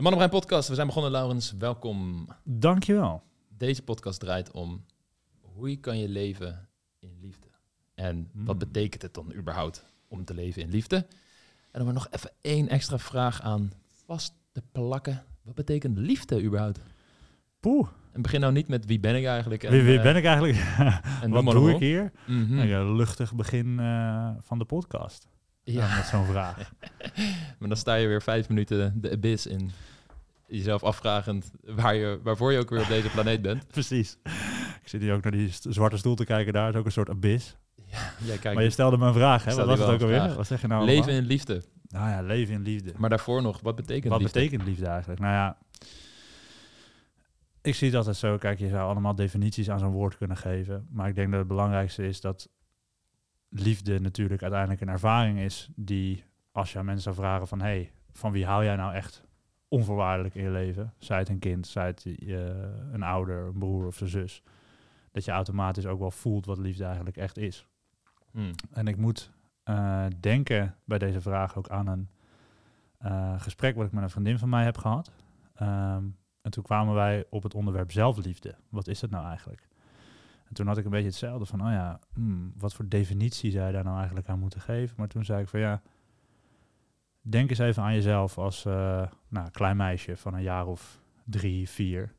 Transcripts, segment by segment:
De Man op Brein podcast. We zijn begonnen, Laurens. Welkom. Dankjewel. Deze podcast draait om hoe kan je leven in liefde. En wat Mm. betekent het dan überhaupt om te leven in liefde? En dan maar nog even één extra vraag aan vast te plakken. Wat betekent liefde überhaupt? Poeh, En begin nou niet met wie ben ik eigenlijk. En, wie, wie eh, ben ik eigenlijk? En Wat doe ik hier? Mhm. Nou luchtig begin eh, van de podcast. Ja, met zo'n vraag. maar dan sta je weer vijf minuten de abyss in. Jezelf afvragend waar je, waarvoor je ook weer op deze planeet bent. Precies. Ik zit hier ook naar die zwarte stoel te kijken. Daar is ook een soort abyss. Ja, jij kijkt maar je stelde me een vraag, hè? Wat was het ook alweer? Wat zeg je nou leven allemaal? in liefde. Nou ja, leven in liefde. Maar daarvoor nog, wat betekent Wat liefde? betekent liefde eigenlijk? Nou ja, ik zie het altijd zo. Kijk, je zou allemaal definities aan zo'n woord kunnen geven. Maar ik denk dat het belangrijkste is dat liefde natuurlijk uiteindelijk een ervaring is die, als je aan mensen zou vragen van, hey, van wie hou jij nou echt onvoorwaardelijk in je leven? Zij het een kind, zij het je, een ouder, een broer of een zus. Dat je automatisch ook wel voelt wat liefde eigenlijk echt is. Hmm. En ik moet eh, denken bij deze vraag ook aan een eh, gesprek wat ik met een vriendin van mij heb gehad. Ehm, en toen kwamen wij op het onderwerp zelfliefde. Wat is dat nou eigenlijk? En toen had ik een beetje hetzelfde van, oh ja, hmm, wat voor definitie zou je daar nou eigenlijk aan moeten geven? Maar toen zei ik van ja, denk eens even aan jezelf als uh, nou, klein meisje van een jaar of drie, vier.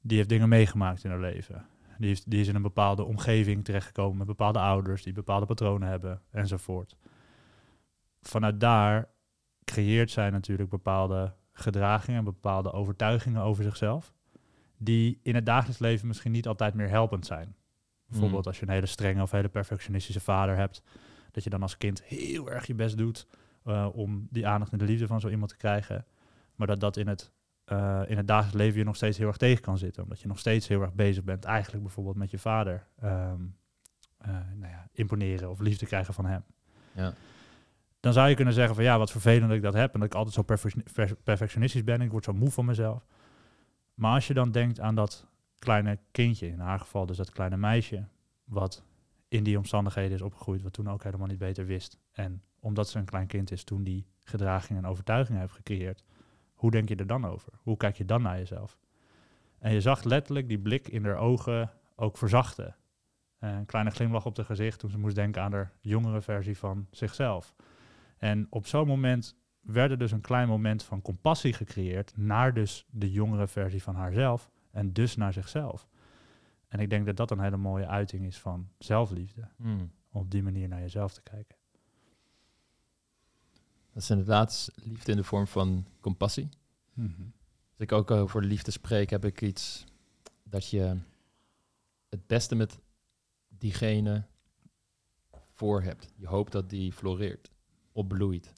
Die heeft dingen meegemaakt in haar leven. Die is, die is in een bepaalde omgeving terechtgekomen met bepaalde ouders die bepaalde patronen hebben enzovoort. Vanuit daar creëert zij natuurlijk bepaalde gedragingen, bepaalde overtuigingen over zichzelf, die in het dagelijks leven misschien niet altijd meer helpend zijn. Bijvoorbeeld Mm. als je een hele strenge of hele perfectionistische vader hebt, dat je dan als kind heel erg je best doet uh, om die aandacht en de liefde van zo iemand te krijgen, maar dat dat in het uh, in het dagelijks leven je nog steeds heel erg tegen kan zitten. Omdat je nog steeds heel erg bezig bent, eigenlijk bijvoorbeeld met je vader. Um, uh, nou ja, imponeren of liefde krijgen van hem. Ja. Dan zou je kunnen zeggen van ja, wat vervelend dat ik dat heb. En dat ik altijd zo perfe perfectionistisch ben. Ik word zo moe van mezelf. Maar als je dan denkt aan dat kleine kindje, in haar geval dus dat kleine meisje, wat in die omstandigheden is opgegroeid, wat toen ook helemaal niet beter wist. En omdat ze een klein kind is, toen die gedragingen en overtuigingen heeft gecreëerd, hoe denk je er dan over? Hoe kijk je dan naar jezelf? En je zag letterlijk die blik in haar ogen ook verzachten. Een kleine glimlach op haar gezicht toen ze moest denken aan haar jongere versie van zichzelf. En op zo'n moment werd er dus een klein moment van compassie gecreëerd naar dus de jongere versie van haarzelf en dus naar zichzelf. En ik denk dat dat een hele mooie uiting is van zelfliefde. Hmm. Om op die manier naar jezelf te kijken. Dat is inderdaad liefde in de vorm van compassie. Mm -hmm. Als ik ook over liefde spreek, heb ik iets dat je het beste met diegene voor hebt. Je hoopt dat die floreert, opbloeit,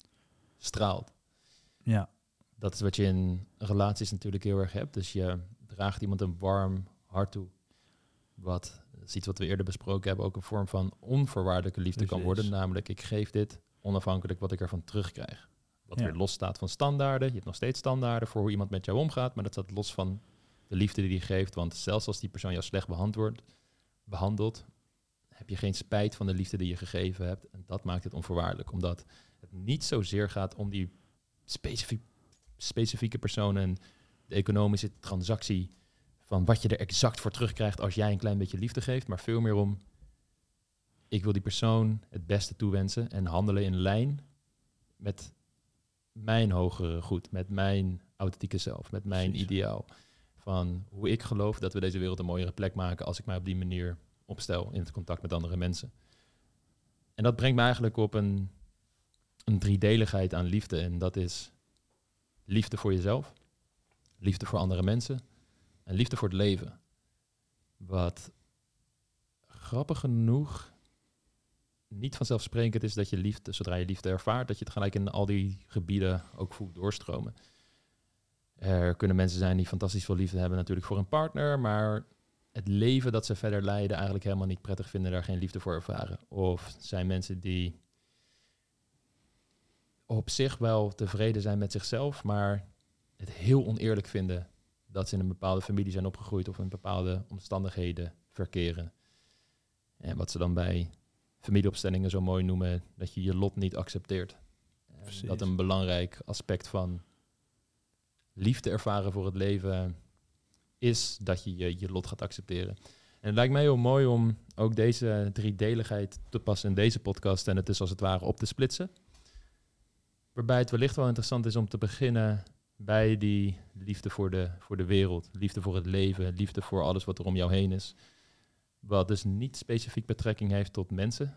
straalt. Ja. Dat is wat je in relaties natuurlijk heel erg hebt. Dus je draagt iemand een warm hart toe. Wat, dat is iets wat we eerder besproken hebben, ook een vorm van onvoorwaardelijke liefde Precies. kan worden. Namelijk, ik geef dit onafhankelijk wat ik ervan terugkrijg. Wat Ja. weer los staat van standaarden. Je hebt nog steeds standaarden voor hoe iemand met jou omgaat, maar dat staat los van de liefde die hij geeft. Want zelfs als die persoon jou slecht behandeld, behandelt, heb je geen spijt van de liefde die je gegeven hebt. En dat maakt het onvoorwaardelijk, omdat het niet zozeer gaat om die specifie specifieke persoon en de economische transactie van wat je er exact voor terugkrijgt als jij een klein beetje liefde geeft, maar veel meer om ik wil die persoon het beste toewensen en handelen in lijn met mijn hogere goed, met mijn authentieke zelf, met mijn Precies. ideaal. Van hoe ik geloof dat we deze wereld een mooiere plek maken als ik mij op die manier opstel in het contact met andere mensen. En dat brengt me eigenlijk op een, een driedeligheid aan liefde. En dat is liefde voor jezelf, liefde voor andere mensen en liefde voor het leven. Wat grappig genoeg niet vanzelfsprekend is dat je liefde, zodra je liefde ervaart, dat je het gelijk in al die gebieden ook voelt doorstromen. Er kunnen mensen zijn die fantastisch veel liefde hebben natuurlijk voor een partner, maar het leven dat ze verder leiden eigenlijk helemaal niet prettig vinden, daar geen liefde voor ervaren. Of zijn mensen die op zich wel tevreden zijn met zichzelf, maar het heel oneerlijk vinden dat ze in een bepaalde familie zijn opgegroeid of in bepaalde omstandigheden verkeren. En wat ze dan bij familieopstellingen zo mooi noemen, dat je je lot niet accepteert. Precies. dat een belangrijk aspect van liefde ervaren voor het leven is dat je je, je lot gaat accepteren. En het lijkt mij heel mooi om ook deze driedeligheid te passen in deze podcast en het dus als het ware op te splitsen. Waarbij het wellicht wel interessant is om te beginnen bij die liefde voor de, voor de wereld, liefde voor het leven, liefde voor alles wat er om jou heen is. Wat dus niet specifiek betrekking heeft tot mensen,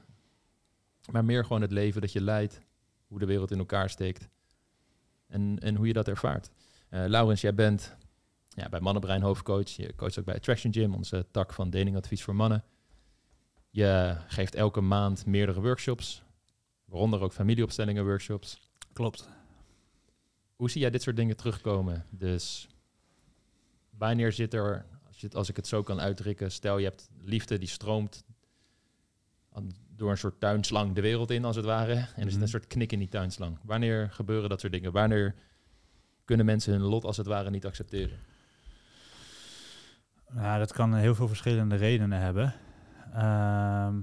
maar meer gewoon het leven dat je leidt, hoe de wereld in elkaar steekt en, en hoe je dat ervaart. Uh, Laurens, jij bent ja, bij Mannenbrein hoofdcoach. Je coacht ook bij Attraction Gym, onze tak van datingadvies voor mannen. Je geeft elke maand meerdere workshops, waaronder ook familieopstellingen workshops. Klopt. Hoe zie jij dit soort dingen terugkomen? Dus wanneer zit er, als, ik het zo kan uitdrukken, stel je hebt liefde die stroomt door een soort tuinslang de wereld in, als het ware. En er zit een mhm. soort knik in die tuinslang. Wanneer gebeuren dat soort dingen? Wanneer kunnen mensen hun lot als het ware niet accepteren? Ja, dat kan heel veel verschillende redenen hebben. Ehm,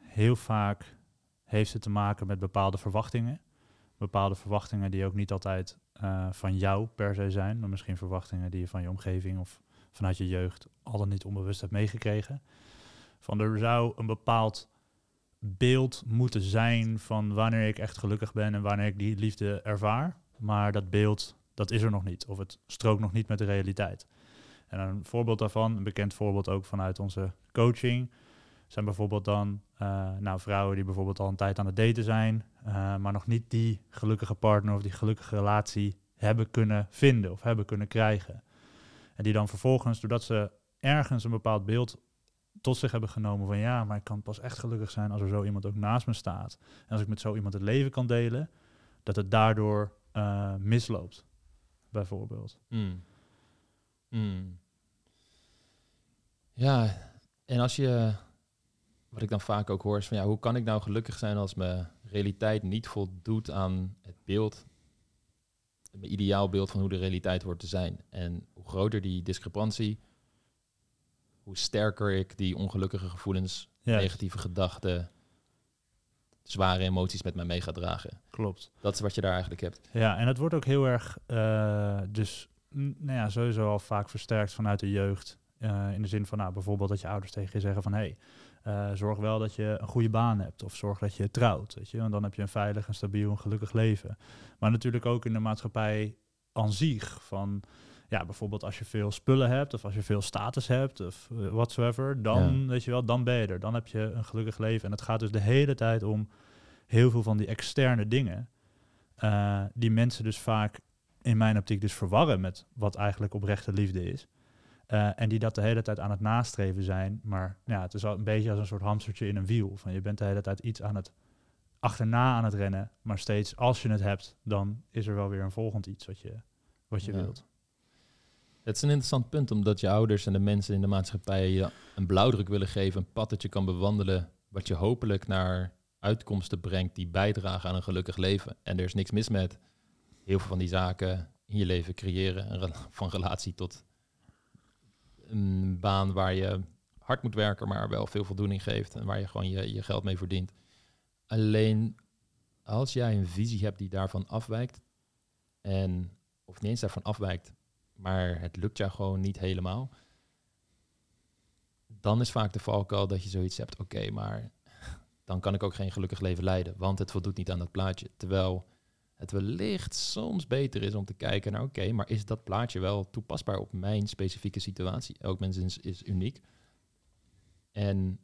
heel vaak heeft het te maken met bepaalde verwachtingen. Bepaalde verwachtingen die ook niet altijd uh, van jou per se zijn, maar misschien verwachtingen die je van je omgeving of vanuit je jeugd al dan niet onbewust hebt meegekregen. Van er zou een bepaald beeld moeten zijn van wanneer ik echt gelukkig ben en wanneer ik die liefde ervaar. Maar dat beeld, dat is er nog niet. Of het strookt nog niet met de realiteit. En een voorbeeld daarvan, een bekend voorbeeld ook vanuit onze coaching, zijn bijvoorbeeld dan uh, nou, vrouwen die bijvoorbeeld al een tijd aan het daten zijn, uh, maar nog niet die gelukkige partner of die gelukkige relatie hebben kunnen vinden of hebben kunnen krijgen. En die dan vervolgens, doordat ze ergens een bepaald beeld tot zich hebben genomen van ja, maar ik kan pas echt gelukkig zijn als er zo iemand ook naast me staat. En als ik met zo iemand het leven kan delen, dat het daardoor uh, misloopt, bijvoorbeeld. Mm. Mm. Ja, en als je, wat ik dan vaak ook hoor, is van ja, hoe kan ik nou gelukkig zijn als mijn realiteit niet voldoet aan het beeld, ideaal beeld van hoe de realiteit wordt te zijn. En hoe groter die discrepantie, hoe sterker ik die ongelukkige gevoelens, negatieve gedachten, zware emoties met mij mee ga dragen. Klopt. Dat is wat je daar eigenlijk hebt. Ja, en het wordt ook heel erg, uh, dus nou ja, sowieso al vaak versterkt vanuit de jeugd. Uh, in de zin van nou, bijvoorbeeld dat je ouders tegen je zeggen van hé, hey, uh, zorg wel dat je een goede baan hebt of zorg dat je trouwt. Weet je? Want dan heb je een veilig, en stabiel en gelukkig leven. Maar natuurlijk ook in de maatschappij aan zich. Van ja, bijvoorbeeld als je veel spullen hebt of als je veel status hebt of uh, whatsoever, dan weet je wel, dan ben je er. Dan heb je een gelukkig leven. En het gaat dus de hele tijd om heel veel van die externe dingen. die mensen dus vaak in mijn optiek dus verwarren met wat eigenlijk oprechte liefde is. Uh, en die dat de hele tijd aan het nastreven zijn. Maar ja, het is al een beetje als een soort hamstertje in een wiel. Van je bent de hele tijd iets aan het achterna aan het rennen. Maar steeds als je het hebt, dan is er wel weer een volgend iets wat je, wat je wilt. Het is een interessant punt, omdat je ouders en de mensen in de maatschappij je een blauwdruk willen geven, een pad dat je kan bewandelen, wat je hopelijk naar uitkomsten brengt die bijdragen aan een gelukkig leven. En er is niks mis met heel veel van die zaken in je leven creëren, van relatie tot een baan waar je hard moet werken, maar wel veel voldoening geeft en waar je gewoon je, je geld mee verdient. Alleen als jij een visie hebt die daarvan afwijkt, en of niet eens daarvan afwijkt, maar het lukt jou gewoon niet helemaal, dan is vaak de valkuil dat je zoiets hebt, oké, maar dan kan ik ook geen gelukkig leven leiden, want het voldoet niet aan dat plaatje. Terwijl het wellicht soms beter is om te kijken naar, oké, maar is dat plaatje wel toepasbaar op mijn specifieke situatie? Elk mens is, is uniek. En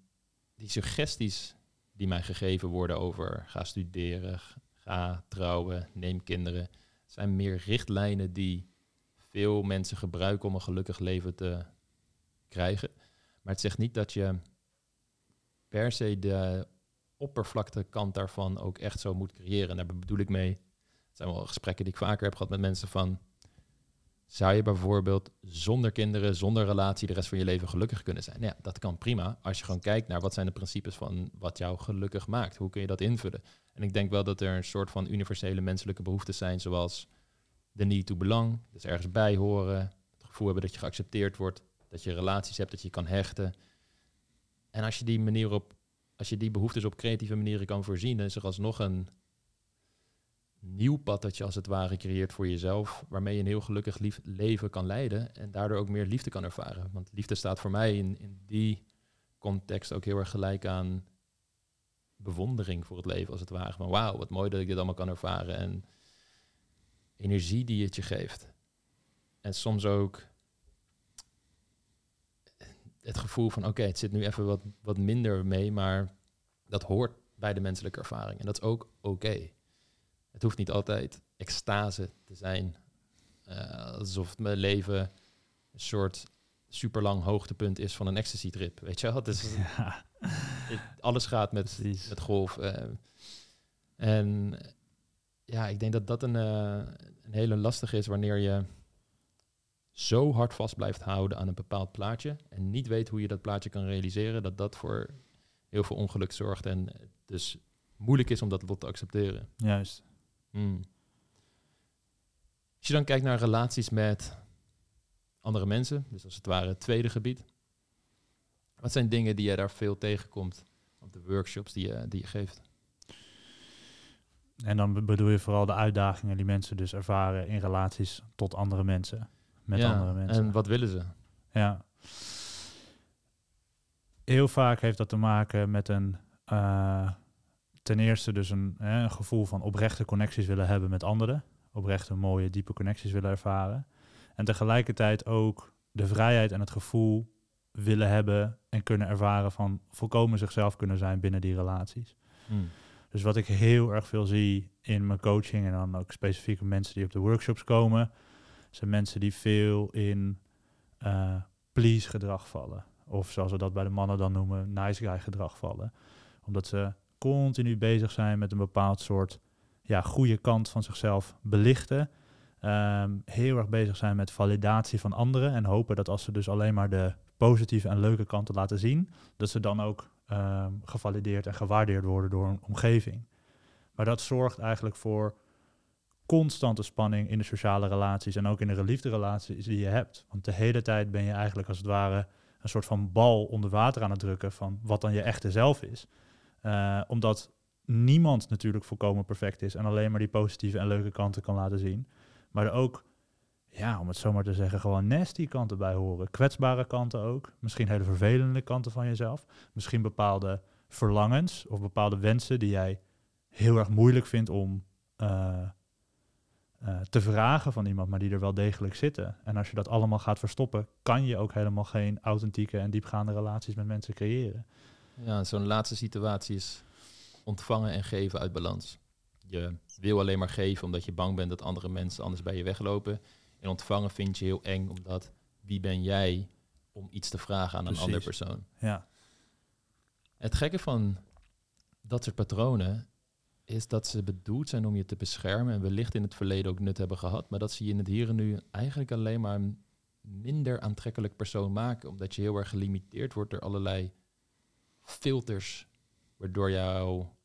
die suggesties die mij gegeven worden over ga studeren, ga trouwen, neem kinderen, zijn meer richtlijnen die veel mensen gebruiken om een gelukkig leven te krijgen. Maar het zegt niet dat je per se de oppervlakte kant daarvan ook echt zo moet creëren. En daar bedoel ik mee zijn wel gesprekken die ik vaker heb gehad met mensen van... Zou je bijvoorbeeld zonder kinderen, zonder relatie de rest van je leven gelukkig kunnen zijn? Ja, dat kan prima. Als je gewoon kijkt naar wat zijn de principes van wat jou gelukkig maakt. Hoe kun je dat invullen? En ik denk wel dat er een soort van universele menselijke behoeften zijn, zoals de need to belong, dus ergens bij horen, het gevoel hebben dat je geaccepteerd wordt, dat je relaties hebt, dat je kan hechten. En als je die manier op, als je die behoeftes op creatieve manieren kan voorzien, dan is er alsnog een nieuw pad dat je als het ware creëert voor jezelf, waarmee je een heel gelukkig lief leven kan leiden en daardoor ook meer liefde kan ervaren. Want liefde staat voor mij in, in die context ook heel erg gelijk aan bewondering voor het leven, als het ware. Van wauw, wat mooi dat ik dit allemaal kan ervaren en energie die het je geeft. En soms ook het gevoel van oké, het zit nu even wat, wat minder mee, maar dat hoort bij de menselijke ervaring. En dat is ook oké. Het hoeft niet altijd extase te zijn. Uh, alsof mijn leven een soort super lang hoogtepunt is van een ecstasy trip. Weet je wel? Dus ja. alles gaat met, met golf. Uh, en ja, ik denk dat dat een, uh, een hele lastige is wanneer je zo hard vast blijft houden aan een bepaald plaatje en niet weet hoe je dat plaatje kan realiseren, dat dat voor heel veel ongeluk zorgt en dus moeilijk is om dat lot te accepteren. Juist. Hmm. Als je dan kijkt naar relaties met andere mensen, dus als het ware het tweede gebied, wat zijn dingen die je daar veel tegenkomt op de workshops die je, die je geeft? En dan bedoel je vooral de uitdagingen die mensen dus ervaren in relaties tot andere mensen met andere mensen. En wat willen ze? Ja. Heel vaak heeft dat te maken met een uh, ten eerste dus een, hè, een gevoel van oprechte connecties willen hebben met anderen. Oprechte, mooie, diepe connecties willen ervaren. En tegelijkertijd ook de vrijheid en het gevoel willen hebben en kunnen ervaren van volkomen zichzelf kunnen zijn binnen die relaties. Hmm. Dus wat ik heel erg veel zie in mijn coaching en dan ook specifieke mensen die op de workshops komen, zijn mensen die veel in uh, please gedrag vallen. Of zoals we dat bij de mannen dan noemen, nice guy gedrag vallen. Omdat ze continu bezig zijn met een bepaald soort ja, goede kant van zichzelf belichten. Ehm, heel erg bezig zijn met validatie van anderen. En hopen dat als ze dus alleen maar de positieve en leuke kanten laten zien, dat ze dan ook um, gevalideerd en gewaardeerd worden door een omgeving. Maar dat zorgt eigenlijk voor constante spanning in de sociale relaties en ook in de relaties die je hebt. Want de hele tijd ben je eigenlijk als het ware een soort van bal onder water aan het drukken van wat dan je echte zelf is. Uh, omdat niemand natuurlijk volkomen perfect is en alleen maar die positieve en leuke kanten kan laten zien. Maar er ook, ja, om het zomaar te zeggen, gewoon nasty kanten bij horen. Kwetsbare kanten ook. Misschien hele vervelende kanten van jezelf. Misschien bepaalde verlangens of bepaalde wensen die jij heel erg moeilijk vindt om uh, uh, te vragen van iemand, maar die er wel degelijk zitten. En als je dat allemaal gaat verstoppen, kan je ook helemaal geen authentieke en diepgaande relaties met mensen creëren. Ja, zo'n laatste situatie is ontvangen en geven uit balans. Je wil alleen maar geven omdat je bang bent dat andere mensen anders bij je weglopen. En ontvangen vind je heel eng, omdat wie ben jij om iets te vragen aan een andere persoon? Ja. Het gekke van dat soort patronen is dat ze bedoeld zijn om je te beschermen en wellicht in het verleden ook nut hebben gehad, maar dat ze je in het hier en nu eigenlijk alleen maar een minder aantrekkelijk persoon maken, omdat je heel erg gelimiteerd wordt door allerlei filters, waardoor jouw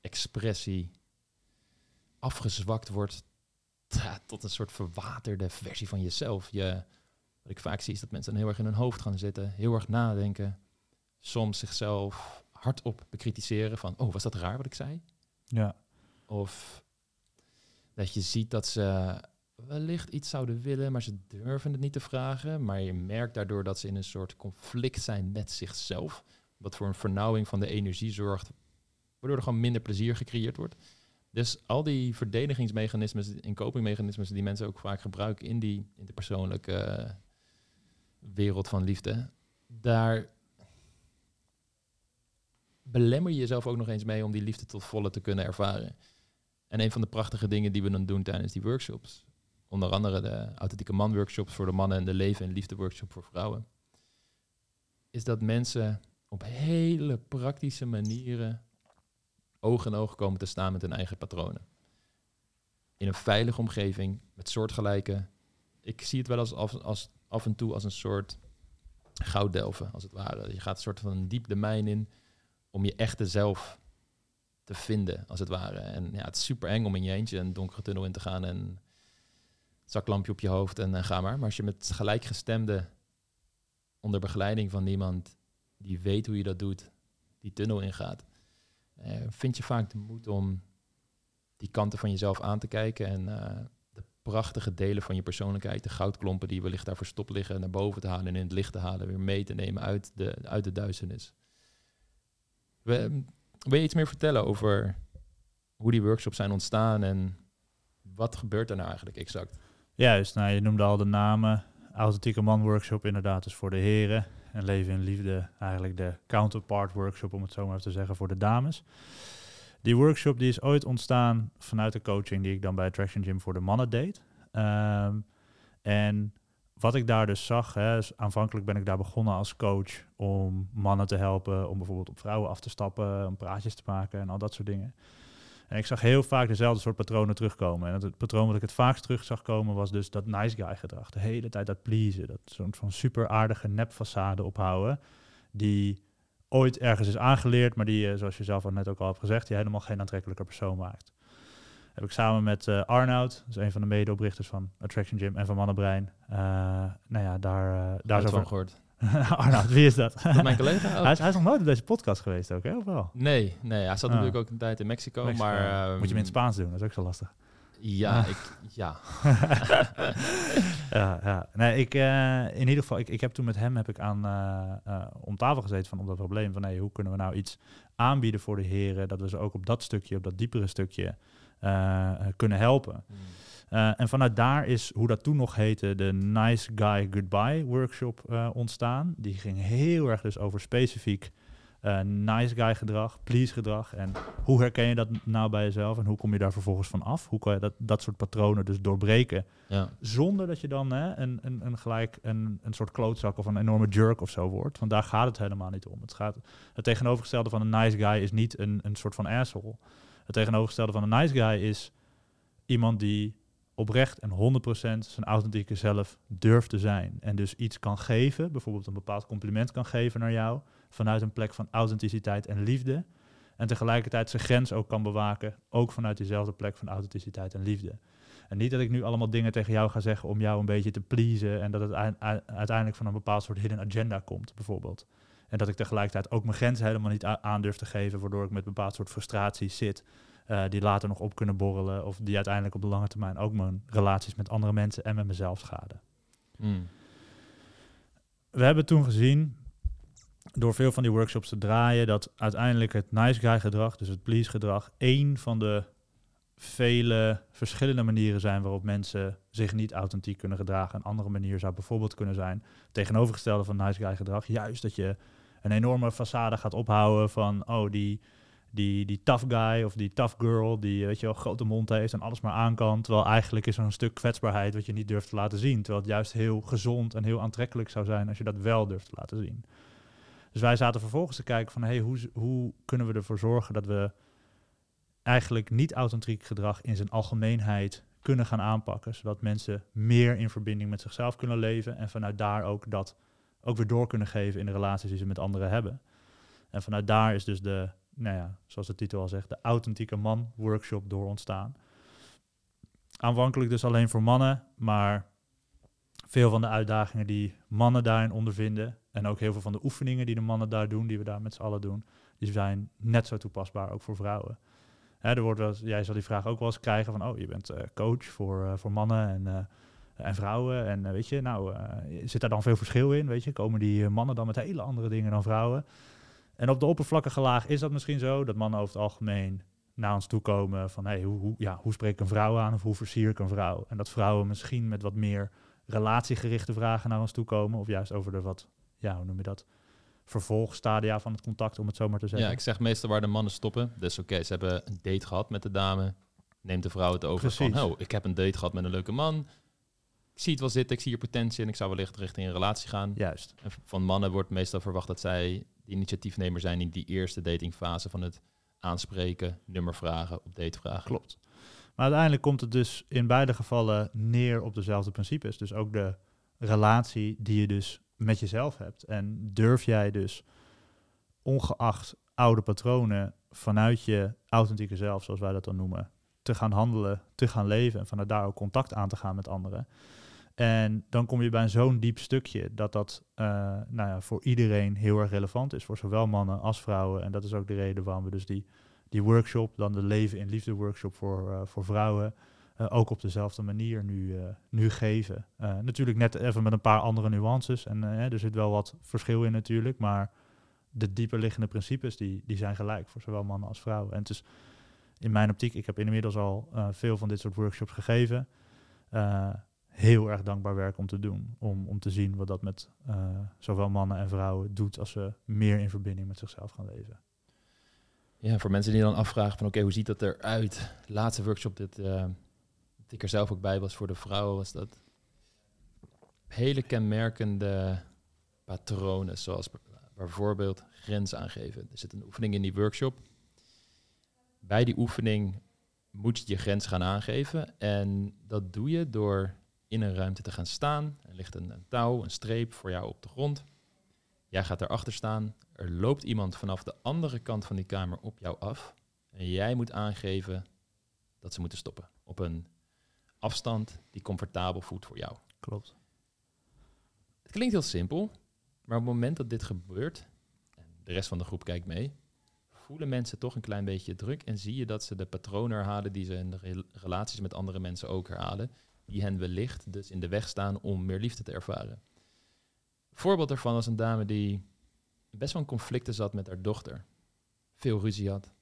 expressie afgezwakt wordt tot een soort verwaterde versie van jezelf. Je, wat ik vaak zie is dat mensen dan heel erg in hun hoofd gaan zitten, heel erg nadenken, soms zichzelf hardop bekritiseren van, oh, was dat raar wat ik zei? Ja. Of dat je ziet dat ze wellicht iets zouden willen, maar ze durven het niet te vragen. Maar je merkt daardoor dat ze in een soort conflict zijn met zichzelf. Wat voor een vernauwing van de energie zorgt, waardoor er gewoon minder plezier gecreëerd wordt. Dus al die verdedigingsmechanismes en copingmechanismes die mensen ook vaak gebruiken in, die, in de persoonlijke wereld van liefde, daar belemmer je jezelf ook nog eens mee om die liefde tot volle te kunnen ervaren. En een van de prachtige dingen die we dan doen tijdens die workshops, onder andere de authentieke man workshops voor de mannen en de leven en liefde workshop voor vrouwen, is dat mensen op hele praktische manieren oog in oog komen te staan met hun eigen patronen. In een veilige omgeving, met soortgelijke. Ik zie het wel als, af en toe als een soort gouddelven, als het ware. Je gaat een soort van diep de mijn in om je echte zelf te vinden, als het ware. En ja, het is super eng om in je eentje een donkere tunnel in te gaan en zaklampje op je hoofd en, ga maar. Maar als je met gelijkgestemde onder begeleiding van iemand die weet hoe je dat doet, die tunnel ingaat, eh, vind je vaak de moed om die kanten van jezelf aan te kijken en eh, de prachtige delen van je persoonlijkheid, de goudklompen die wellicht daar verstopt liggen, naar boven te halen en in het licht te halen, weer mee te nemen uit de, uit de duisternis. We, wil je iets meer vertellen over hoe die workshops zijn ontstaan en wat gebeurt er nou eigenlijk exact? Juist, nou, je noemde al de namen. Authentieke Man Workshop inderdaad is voor de heren. En Leven in Liefde eigenlijk de counterpart workshop, om het zo maar te zeggen, voor de dames. Die workshop die is ooit ontstaan vanuit de coaching die ik dan bij Attraction Gym voor de mannen deed. Ehm, en wat ik daar dus zag, hè, is aanvankelijk ben ik daar begonnen als coach om mannen te helpen, om bijvoorbeeld op vrouwen af te stappen, om praatjes te maken en al dat soort dingen. En ik zag heel vaak dezelfde soort patronen terugkomen. En het patroon wat ik het vaakst terug zag komen was dus dat nice guy gedrag. De hele tijd dat pleasen, dat soort van super aardige nepfassade ophouden, die ooit ergens is aangeleerd, maar die, uh, zoals je zelf al net ook al hebt gezegd, die helemaal geen aantrekkelijke persoon maakt. Heb ik samen met uh, Arnoud, dat is een van de medeoprichters van Attraction Gym en van Mannenbrein, uh, nou ja, daar, daar is van gehoord. Arnoud, wie is dat? dat mijn collega. hij, is, hij, is, nog nooit op deze podcast geweest ook, hè? Of wel? Nee, nee hij zat ah. natuurlijk ook een tijd in Mexico, Mexico. maar... Um, Moet je hem in het Spaans doen, dat is ook zo lastig. Ja, ah. ik, ja. ja, ja. Nee, ik, uh, in ieder geval, ik, ik heb toen met hem heb ik aan, uh, uh, om tafel gezeten van op dat probleem van hey, hoe kunnen we nou iets aanbieden voor de heren, dat we ze ook op dat stukje, op dat diepere stukje kunnen helpen. Hmm. Uh, en vanuit daar is, hoe dat toen nog heette, de Nice Guy Goodbye workshop uh, ontstaan. Die ging heel erg dus over specifiek uh, nice guy gedrag, please gedrag. En hoe herken je dat nou bij jezelf en hoe kom je daar vervolgens van af? Hoe kan je dat, dat soort patronen dus doorbreken? Ja. Zonder dat je dan hè, een, een, een gelijk een, een soort klootzak of een enorme jerk of zo wordt. Want daar gaat het helemaal niet om. Het, gaat, het tegenovergestelde van een nice guy is niet een, een soort van asshole. Het tegenovergestelde van een nice guy is iemand die oprecht en 100% zijn authentieke zelf durft te zijn. En dus iets kan geven, bijvoorbeeld een bepaald compliment kan geven naar jou, vanuit een plek van authenticiteit en liefde. En tegelijkertijd zijn grens ook kan bewaken, ook vanuit diezelfde plek van authenticiteit en liefde. En niet dat ik nu allemaal dingen tegen jou ga zeggen om jou een beetje te pleasen en dat het uiteindelijk van een bepaald soort hidden agenda komt, bijvoorbeeld. En dat ik tegelijkertijd ook mijn grenzen helemaal niet aan durf te geven, waardoor ik met een bepaald soort frustraties zit uh, die later nog op kunnen borrelen. Of die uiteindelijk op de lange termijn ook mijn relaties met andere mensen en met mezelf schaden. Mm. We hebben toen gezien, door veel van die workshops te draaien, dat uiteindelijk het nice guy gedrag, dus het please gedrag, één van de vele verschillende manieren zijn waarop mensen zich niet authentiek kunnen gedragen. Een andere manier zou bijvoorbeeld kunnen zijn, tegenovergestelde van nice guy gedrag, juist dat je een enorme façade gaat ophouden van, oh, die, die, die tough guy of die tough girl die weet je wel, grote mond heeft en alles maar aan kan. Terwijl eigenlijk is er een stuk kwetsbaarheid wat je niet durft te laten zien. Terwijl het juist heel gezond en heel aantrekkelijk zou zijn als je dat wel durft te laten zien. Dus wij zaten vervolgens te kijken van hey, hoe, hoe kunnen we ervoor zorgen dat we eigenlijk niet authentiek gedrag in zijn algemeenheid kunnen gaan aanpakken. Zodat mensen meer in verbinding met zichzelf kunnen leven en vanuit daar ook dat ook weer door kunnen geven in de relaties die ze met anderen hebben. En vanuit daar is dus de nou ja, zoals de titel al zegt, de authentieke man workshop door ontstaan. Aanvankelijk dus alleen voor mannen, maar veel van de uitdagingen die mannen daarin ondervinden en ook heel veel van de oefeningen die de mannen daar doen, die we daar met z'n allen doen, die zijn net zo toepasbaar ook voor vrouwen. Hè, er wordt wel, jij zal die vraag ook wel eens krijgen van, oh, je bent uh, coach voor, uh, voor mannen en, uh, en vrouwen en weet je, nou, zit daar dan veel verschil in, weet je? Komen die mannen dan met hele andere dingen dan vrouwen? En op de oppervlakkige laag is dat misschien zo, dat mannen over het algemeen naar ons toe komen van hey, hoe, hoe, ja, hoe spreek ik een vrouw aan of hoe versier ik een vrouw? En dat vrouwen misschien met wat meer relatiegerichte vragen naar ons toe komen, of juist over de wat, ja, hoe noem je dat? Vervolgstadia van het contact, om het zo maar te zeggen. Ja, ik zeg meestal waar de mannen stoppen. Dus oké, ze hebben een date gehad met de dame. Neemt de vrouw het over Precies. van, oh, ik heb een date gehad met een leuke man. Ik zie het wel zitten, ik zie je potentie en ik zou wellicht richting een relatie gaan. Juist. En van mannen wordt meestal verwacht dat zij de initiatiefnemer zijn in die eerste datingfase van het aanspreken, nummer vragen, op date vragen. Klopt. Maar uiteindelijk komt het dus in beide gevallen neer op dezelfde principes. Dus ook de relatie die je dus met jezelf hebt. En durf jij dus, ongeacht oude patronen, vanuit je authentieke zelf, zoals wij dat dan noemen, te gaan handelen, te gaan leven en vanuit daar ook contact aan te gaan met anderen. En dan kom je bij zo'n diep stukje dat dat uh, nou ja, voor iedereen heel erg relevant is, voor zowel mannen als vrouwen. En dat is ook de reden waarom we dus die die workshop, dan de Leven in Liefde workshop voor, eh, voor vrouwen, eh, ook op dezelfde manier nu, eh, nu geven. Eh, natuurlijk net even met een paar andere nuances. En eh, er zit wel wat verschil in natuurlijk, maar de dieper liggende principes die, die zijn gelijk voor zowel mannen als vrouwen. En het is in mijn optiek, ik heb inmiddels al eh, veel van dit soort workshops gegeven. Heel erg dankbaar werk om te doen. Om, om te zien wat dat met eh, zowel mannen en vrouwen doet als ze meer in verbinding met zichzelf gaan leven. Ja, voor mensen die dan afvragen van oké, hoe ziet dat eruit? Laatste workshop dit, eh, dat ik er zelf ook bij was voor de vrouwen, was dat hele kenmerkende patronen, zoals bijvoorbeeld grenzen aangeven. Er zit een oefening in die workshop. Bij die oefening moet je je grens gaan aangeven. En dat doe je door in een ruimte te gaan staan. Er ligt een, een touw, een streep voor jou op de grond. Jij gaat erachter staan. Er loopt iemand vanaf de andere kant van die kamer op jou af. En jij moet aangeven dat ze moeten stoppen. Op een afstand die comfortabel voelt voor jou. Klopt. Het klinkt heel simpel, maar op het moment dat dit gebeurt, en de rest van de groep kijkt mee, voelen mensen toch een klein beetje druk en zie je dat ze de patronen herhalen die ze in de rel- relaties met andere mensen ook herhalen, die hen wellicht dus in de weg staan om meer liefde te ervaren. Voorbeeld daarvan was een dame die best wel in conflicten zat met haar dochter. Veel ruzie had.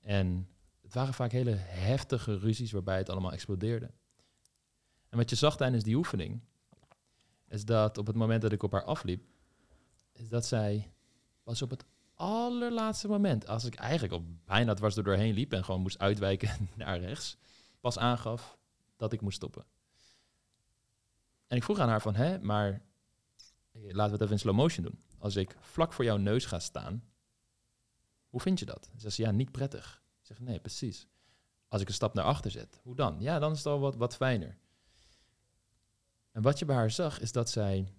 En het waren vaak hele heftige ruzies waarbij het allemaal explodeerde. En wat je zag tijdens die oefening, is dat op het moment dat ik op haar afliep, is dat zij was op het allerlaatste moment, als ik eigenlijk al bijna dwars er doorheen liep en gewoon moest uitwijken naar rechts, pas aangaf dat ik moest stoppen. En ik vroeg aan haar van, hè, maar laten we het even in slow motion doen. Als ik vlak voor jouw neus ga staan, hoe vind je dat? Ze zegt, ja, niet prettig. Ik zeg, nee, precies. Als ik een stap naar achter zet, hoe dan? Ja, dan is het al wat, wat fijner. En wat je bij haar zag, is dat zij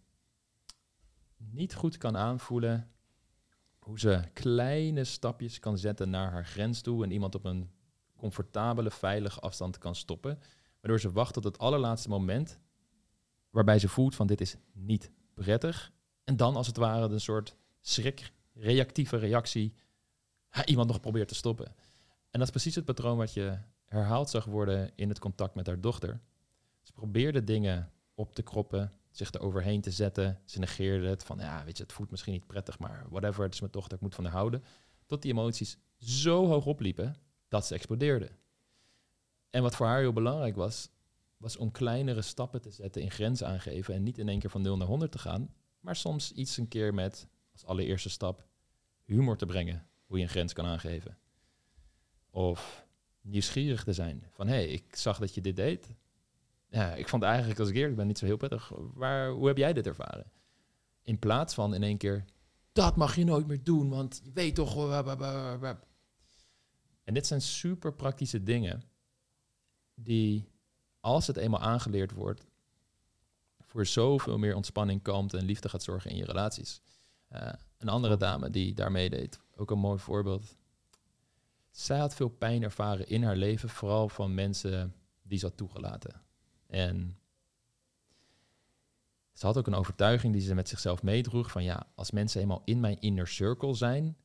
niet goed kan aanvoelen hoe ze kleine stapjes kan zetten naar haar grens toe en iemand op een comfortabele, veilige afstand kan stoppen. Waardoor ze wacht tot het allerlaatste moment waarbij ze voelt van dit is niet prettig. En dan als het ware een soort schrik, reactieve reactie, iemand nog probeert te stoppen. En dat is precies het patroon wat je herhaald zag worden in het contact met haar dochter. Ze probeerde dingen op te kroppen, zich er overheen te zetten. Ze negeerde het van, ja, weet je, het voelt misschien niet prettig, maar whatever, het is mijn dochter, ik moet van haar houden. Tot die emoties zo hoog opliepen dat ze explodeerde. En wat voor haar heel belangrijk was, was om kleinere stappen te zetten in grenzen aangeven en niet in één keer van 0 naar 100 te gaan, maar soms iets een keer met als allereerste stap humor te brengen, hoe je een grens kan aangeven. Of nieuwsgierig te zijn. Van hé, hey, ik zag dat je dit deed. Ja, ik vond eigenlijk, als ik ben, niet zo heel prettig. Waar, hoe heb jij dit ervaren? In plaats van in één keer, dat mag je nooit meer doen, want je weet toch... En dit zijn super praktische dingen die, als het eenmaal aangeleerd wordt, voor zoveel meer ontspanning, kalmte en liefde gaat zorgen in je relaties. Uh, een andere dame die daarmee deed, ook een mooi voorbeeld. Zij had veel pijn ervaren in haar leven, vooral van mensen die ze had toegelaten. En ze had ook een overtuiging die ze met zichzelf meedroeg van ja, als mensen eenmaal in mijn inner circle zijn,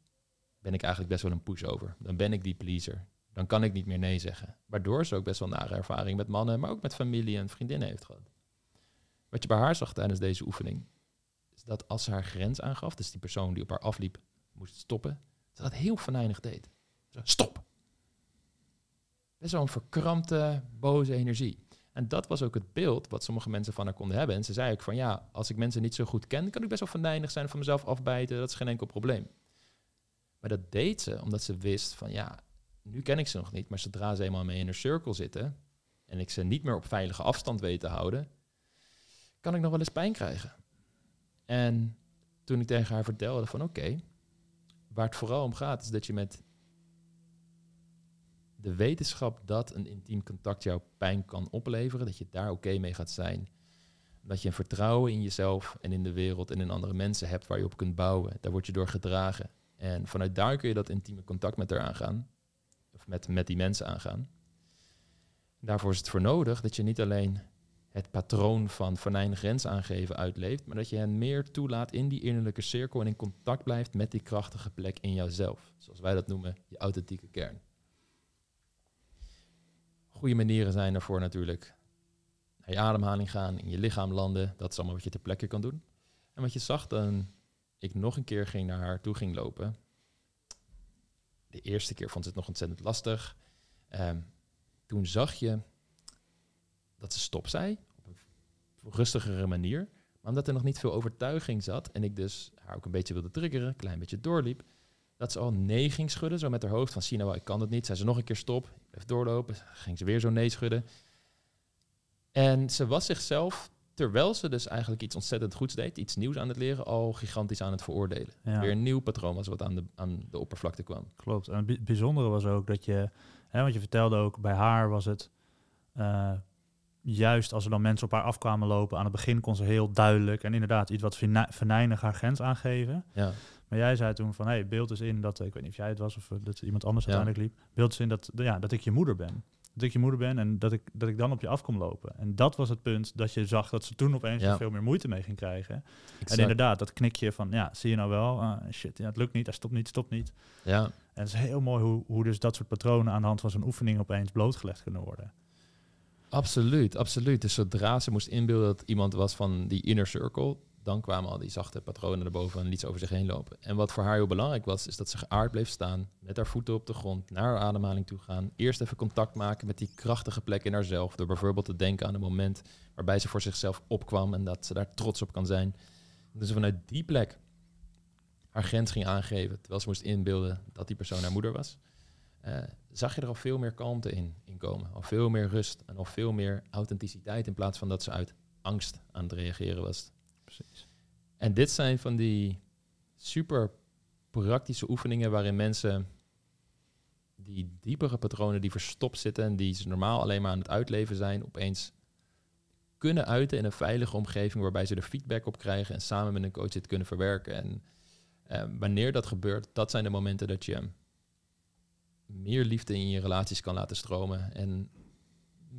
ben ik eigenlijk best wel een pushover. Dan ben ik die pleaser. Dan kan ik niet meer nee zeggen. Waardoor ze ook best wel nare ervaring met mannen, maar ook met familie en vriendinnen heeft gehad. Wat je bij haar zag tijdens deze oefening, is dat als ze haar grens aangaf, dus die persoon die op haar afliep moest stoppen, ze dat heel venijnig deed. Stop! Best wel een verkrampte, boze energie. En dat was ook het beeld wat sommige mensen van haar konden hebben. En ze zei ook van ja, als ik mensen niet zo goed ken, kan ik best wel venijnig zijn, van mezelf afbijten, dat is geen enkel probleem. Maar dat deed ze omdat ze wist van ja, nu ken ik ze nog niet, maar zodra ze eenmaal mee in een cirkel zitten en ik ze niet meer op veilige afstand weet te houden, kan ik nog wel eens pijn krijgen. En toen ik tegen haar vertelde van oké, waar het vooral om gaat is dat je met de wetenschap dat een intiem contact jou pijn kan opleveren, dat je daar oké mee gaat zijn. Dat je een vertrouwen in jezelf en in de wereld en in andere mensen hebt waar je op kunt bouwen. Daar word je door gedragen. En vanuit daar kun je dat intieme contact met haar aangaan. Met, met die mensen aangaan. Daarvoor is het voor nodig dat je niet alleen het patroon van venijn grens aangeven uitleeft, maar dat je hen meer toelaat in die innerlijke cirkel en in contact blijft met die krachtige plek in jouzelf. Zoals wij dat noemen, je authentieke kern. Goede manieren zijn ervoor natuurlijk naar je ademhaling gaan, in je lichaam landen. Dat is allemaal wat je ter plekke kan doen. En wat je zag dan ik nog een keer ging naar haar toe ging lopen. De eerste keer vond ze het nog ontzettend lastig. Ehm, toen zag je dat ze stop zei op een rustigere manier. Maar omdat er nog niet veel overtuiging zat en ik dus haar ook een beetje wilde triggeren, een klein beetje doorliep, dat ze al nee ging schudden, zo met haar hoofd van zie nou, ik kan het niet. Zei ze nog een keer stop, bleef doorlopen, ging ze weer zo nee schudden. En ze was zichzelf, terwijl ze dus eigenlijk iets ontzettend goeds deed, iets nieuws aan het leren, al gigantisch aan het veroordelen. Ja. Weer een nieuw patroon was wat aan de, aan de oppervlakte kwam. Klopt. En het bi- bijzondere was ook dat je, hè, want je vertelde ook, bij haar was het eh, juist als er dan mensen op haar afkwamen lopen, aan het begin kon ze heel duidelijk en inderdaad iets wat venijnig haar grens aangeven. Ja, Maar jij zei toen van, hé, hey, beeld eens in dat, ik weet niet of jij het was of eh, dat iemand anders Ja. uiteindelijk liep, beeld eens in dat, ja, dat ik je moeder ben. Dat ik je moeder ben en dat ik, dat ik dan op je af kom lopen. En dat was het punt dat je zag dat ze toen opeens Ja. veel meer moeite mee ging krijgen. En inderdaad, dat knikje van, ja, zie je nou wel, Ah, shit, ja, het lukt niet, hij stopt niet, stopt niet. Ja, En het is heel mooi hoe, hoe dus dat soort patronen aan de hand van zo'n oefening opeens blootgelegd kunnen worden. absoluut, absoluut. Dus zodra ze moest inbeelden dat iemand was van die inner circle, dan kwamen al die zachte patronen erboven en liet ze over zich heen lopen. En wat voor haar heel belangrijk was, is dat ze geaard bleef staan, met haar voeten op de grond, naar haar ademhaling toe gaan. Eerst even contact maken met die krachtige plek in haarzelf, door bijvoorbeeld te denken aan een moment waarbij ze voor zichzelf opkwam en dat ze daar trots op kan zijn. Dus vanuit die plek haar grens ging aangeven, terwijl ze moest inbeelden dat die persoon haar moeder was. eh, zag je er al veel meer kalmte in, in komen. Al veel meer rust en al veel meer authenticiteit in plaats van dat ze uit angst aan het reageren was. Precies. En dit zijn van die super praktische oefeningen waarin mensen die diepere patronen die verstopt zitten en die ze normaal alleen maar aan het uitleven zijn, opeens kunnen uiten in een veilige omgeving waarbij ze er feedback op krijgen en samen met een coach dit kunnen verwerken. En eh, wanneer dat gebeurt, dat zijn de momenten dat je meer liefde in je relaties kan laten stromen en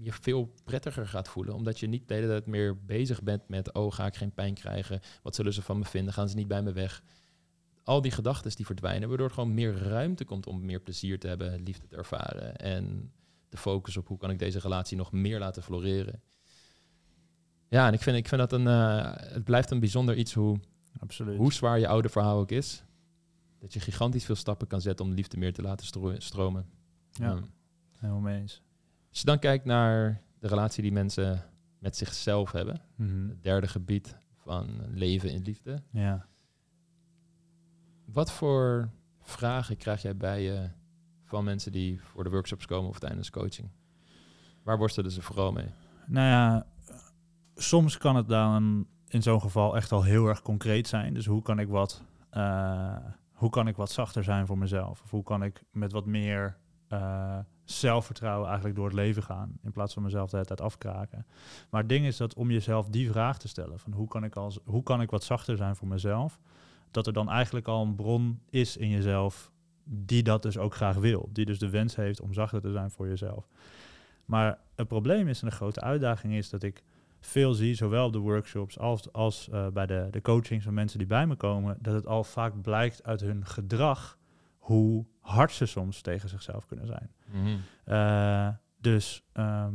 je veel prettiger gaat voelen, omdat je niet de hele tijd meer bezig bent met, oh, ga ik geen pijn krijgen? Wat zullen ze van me vinden? Gaan ze niet bij me weg? Al die gedachten die verdwijnen, waardoor er gewoon meer ruimte komt om meer plezier te hebben, liefde te ervaren en de focus op hoe kan ik deze relatie nog meer laten floreren. Ja, en ik vind, ik vind dat een, eh, het blijft een bijzonder iets hoe, Absoluut. hoe zwaar je oude verhaal ook is. Dat je gigantisch veel stappen kan zetten om de liefde meer te laten stro- stromen. Ja. Ja. Helemaal mee eens. Als je dan kijkt naar de relatie die mensen met zichzelf hebben, Mhm. het derde gebied van leven in liefde. Ja. Wat voor vragen krijg jij bij je van mensen die voor de workshops komen of tijdens coaching? Waar worstelen ze vooral mee? Nou ja, soms kan het dan in zo'n geval echt al heel erg concreet zijn. Dus hoe kan ik wat, eh, hoe kan ik wat zachter zijn voor mezelf? Of hoe kan ik met wat meer eh, zelfvertrouwen eigenlijk door het leven gaan, in plaats van mezelf de tijd afkraken. Maar het ding is dat om jezelf die vraag te stellen, van hoe kan ik, als, hoe kan ik wat zachter zijn voor mezelf, dat er dan eigenlijk al een bron is in jezelf die dat dus ook graag wil. Die dus de wens heeft om zachter te zijn voor jezelf. Maar het probleem is en de grote uitdaging is dat ik veel zie, zowel op de workshops als, als eh, bij de, de coachings van mensen die bij me komen, dat het al vaak blijkt uit hun gedrag hoe hard ze soms tegen zichzelf kunnen zijn. Eh, dus, ehm,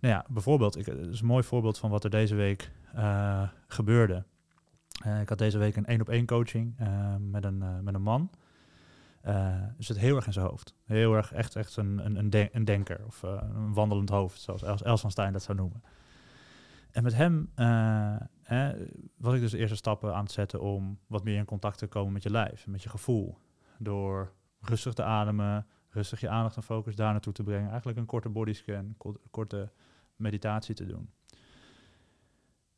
nou ja, bijvoorbeeld, ik, het is een mooi voorbeeld van wat er deze week eh, gebeurde. Eh, ik had deze week een één op één coaching eh, met, een, met een man. Zit heel erg in zijn hoofd. Heel erg echt, echt een, een, een, den- een denker of een wandelend hoofd, zoals Els, Els van Stein dat zou noemen. En met hem eh, was ik dus de eerste stappen aan het zetten om wat meer in contact te komen met je lijf, met je gevoel. Door rustig te ademen, rustig je aandacht en focus daar naartoe te brengen. Eigenlijk een korte bodyscan, ko- korte meditatie te doen.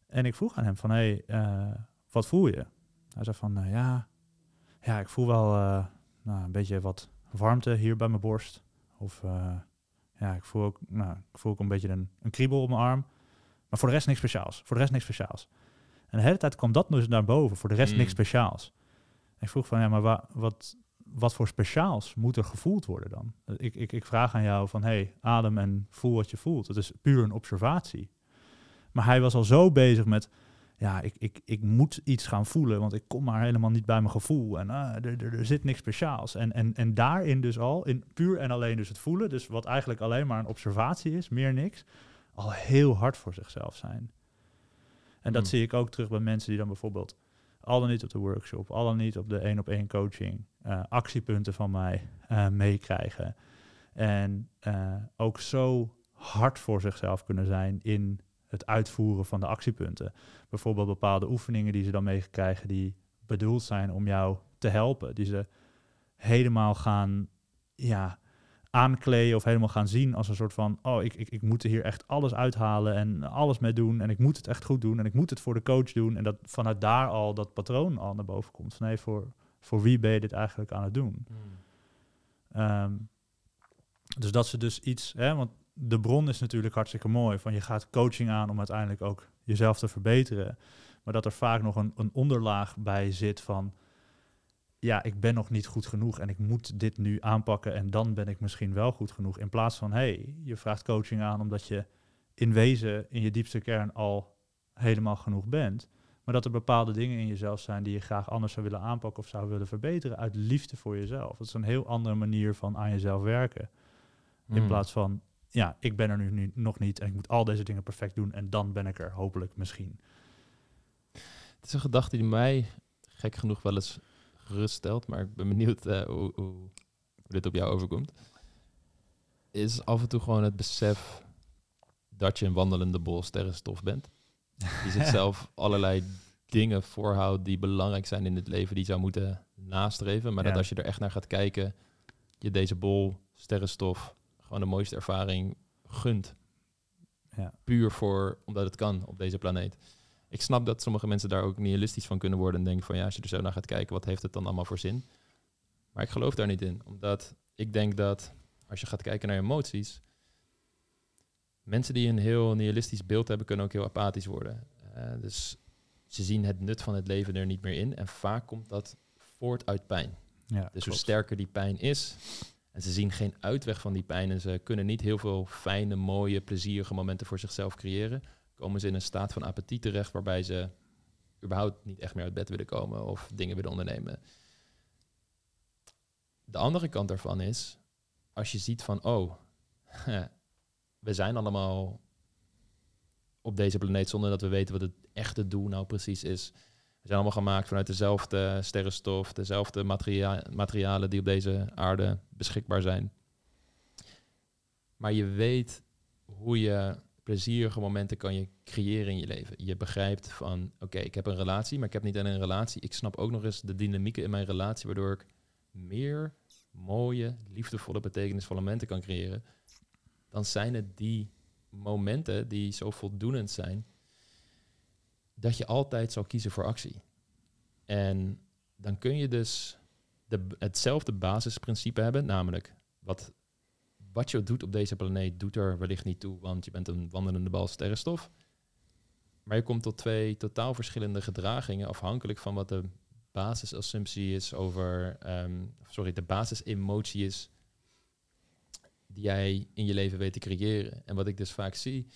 En ik vroeg aan hem van, hé, hey, eh, wat voel je? Hij zei van, eh, ja, ja, ik voel wel eh, nou, een beetje wat warmte hier bij mijn borst. Of ja, ik voel ook, nou, ik voel ook een beetje een, een kriebel op mijn arm. Maar voor de rest niks speciaals. Voor de rest niks speciaals. En de hele tijd kwam dat dus naar boven. Voor de rest Mm. niks speciaals. En ik vroeg van, ja, maar wa- wat, wat voor speciaals moet er gevoeld worden dan? Ik, ik, ik vraag aan jou van, hey, adem en voel wat je voelt. Dat is puur een observatie. Maar hij was al zo bezig met, ja, ik, ik, ik moet iets gaan voelen, want ik kom maar helemaal niet bij mijn gevoel. En ah, er, er, er zit niks speciaals. En, en, en daarin dus al, in puur en alleen dus het voelen, dus wat eigenlijk alleen maar een observatie is, meer niks, al heel hard voor zichzelf zijn. En dat Hmm. zie ik ook terug bij mensen die dan bijvoorbeeld al dan niet op de workshop, al dan niet op de één op één coaching, eh, actiepunten van mij eh, meekrijgen. En eh, ook zo hard voor zichzelf kunnen zijn in het uitvoeren van de actiepunten. Bijvoorbeeld bepaalde oefeningen die ze dan meekrijgen die bedoeld zijn om jou te helpen. Die ze helemaal gaan ja, aankleden of helemaal gaan zien als een soort van... oh, ik, ik, ik moet er hier echt alles uithalen en alles mee doen... en ik moet het echt goed doen en ik moet het voor de coach doen... en dat vanuit daar al dat patroon al naar boven komt. Van nee, voor, voor wie ben je dit eigenlijk aan het doen? Ehm, dus dat ze dus iets, hè, want de bron is natuurlijk hartstikke mooi. Van je gaat coaching aan om uiteindelijk ook jezelf te verbeteren. Maar dat er vaak nog een, een onderlaag bij zit van, ja, ik ben nog niet goed genoeg en ik moet dit nu aanpakken en dan ben ik misschien wel goed genoeg. In plaats van, hey, je vraagt coaching aan omdat je in wezen in je diepste kern al helemaal genoeg bent. Maar dat er bepaalde dingen in jezelf zijn die je graag anders zou willen aanpakken of zou willen verbeteren uit liefde voor jezelf. Dat is een heel andere manier van aan jezelf werken. In Hmm. plaats van, ja, ik ben er nu, nu nog niet en ik moet al deze dingen perfect doen en dan ben ik er hopelijk misschien. Het is een gedachte die mij gek genoeg wel eens geruststelt, maar ik ben benieuwd eh, hoe, hoe dit op jou overkomt. Is af en toe gewoon het besef dat je een wandelende bol sterrenstof bent. Die zichzelf allerlei dingen voorhoudt die belangrijk zijn in het leven, die je zou moeten nastreven. Maar dat als je er echt naar gaat kijken, je deze bol sterrenstof gewoon de mooiste ervaring gunt. Ja. Puur voor, omdat het kan op deze planeet. Ik snap dat sommige mensen daar ook nihilistisch van kunnen worden en denken van ja, als je er zo naar gaat kijken, wat heeft het dan allemaal voor zin? Maar ik geloof daar niet in, omdat ik denk dat als je gaat kijken naar emoties, mensen die een heel nihilistisch beeld hebben, kunnen ook heel apathisch worden. Eh, dus ze zien het nut van het leven er niet meer in en vaak komt dat voort uit pijn. Ja, Dus hoe sterker die pijn is, en ze zien geen uitweg van die pijn en ze kunnen niet heel veel fijne, mooie, plezierige momenten voor zichzelf creëren, komen ze in een staat van apathie terecht waarbij ze überhaupt niet echt meer uit bed willen komen of dingen willen ondernemen. De andere kant daarvan is, als je ziet van, oh, we zijn allemaal op deze planeet zonder dat we weten wat het echte doel nou precies is. We zijn allemaal gemaakt vanuit dezelfde sterrenstof, dezelfde materia materialen die op deze aarde beschikbaar zijn. Maar je weet hoe je plezierige momenten kan je creëren in je leven. Je begrijpt van, oké, ik heb een relatie, maar ik heb niet alleen een relatie. Ik snap ook nog eens de dynamieken in mijn relatie, waardoor ik meer mooie, liefdevolle, betekenisvolle momenten kan creëren. Dan zijn het die momenten die zo voldoenend zijn, dat je altijd zal kiezen voor actie. En dan kun je dus de, hetzelfde basisprincipe hebben, namelijk wat, wat je doet op deze planeet doet er wellicht niet toe, want je bent een wandelende bal sterrenstof. Maar je komt tot twee totaal verschillende gedragingen, afhankelijk van wat de basisassumptie is over, ehm, sorry, de basisemotie is die jij in je leven weet te creëren. En wat ik dus vaak zie,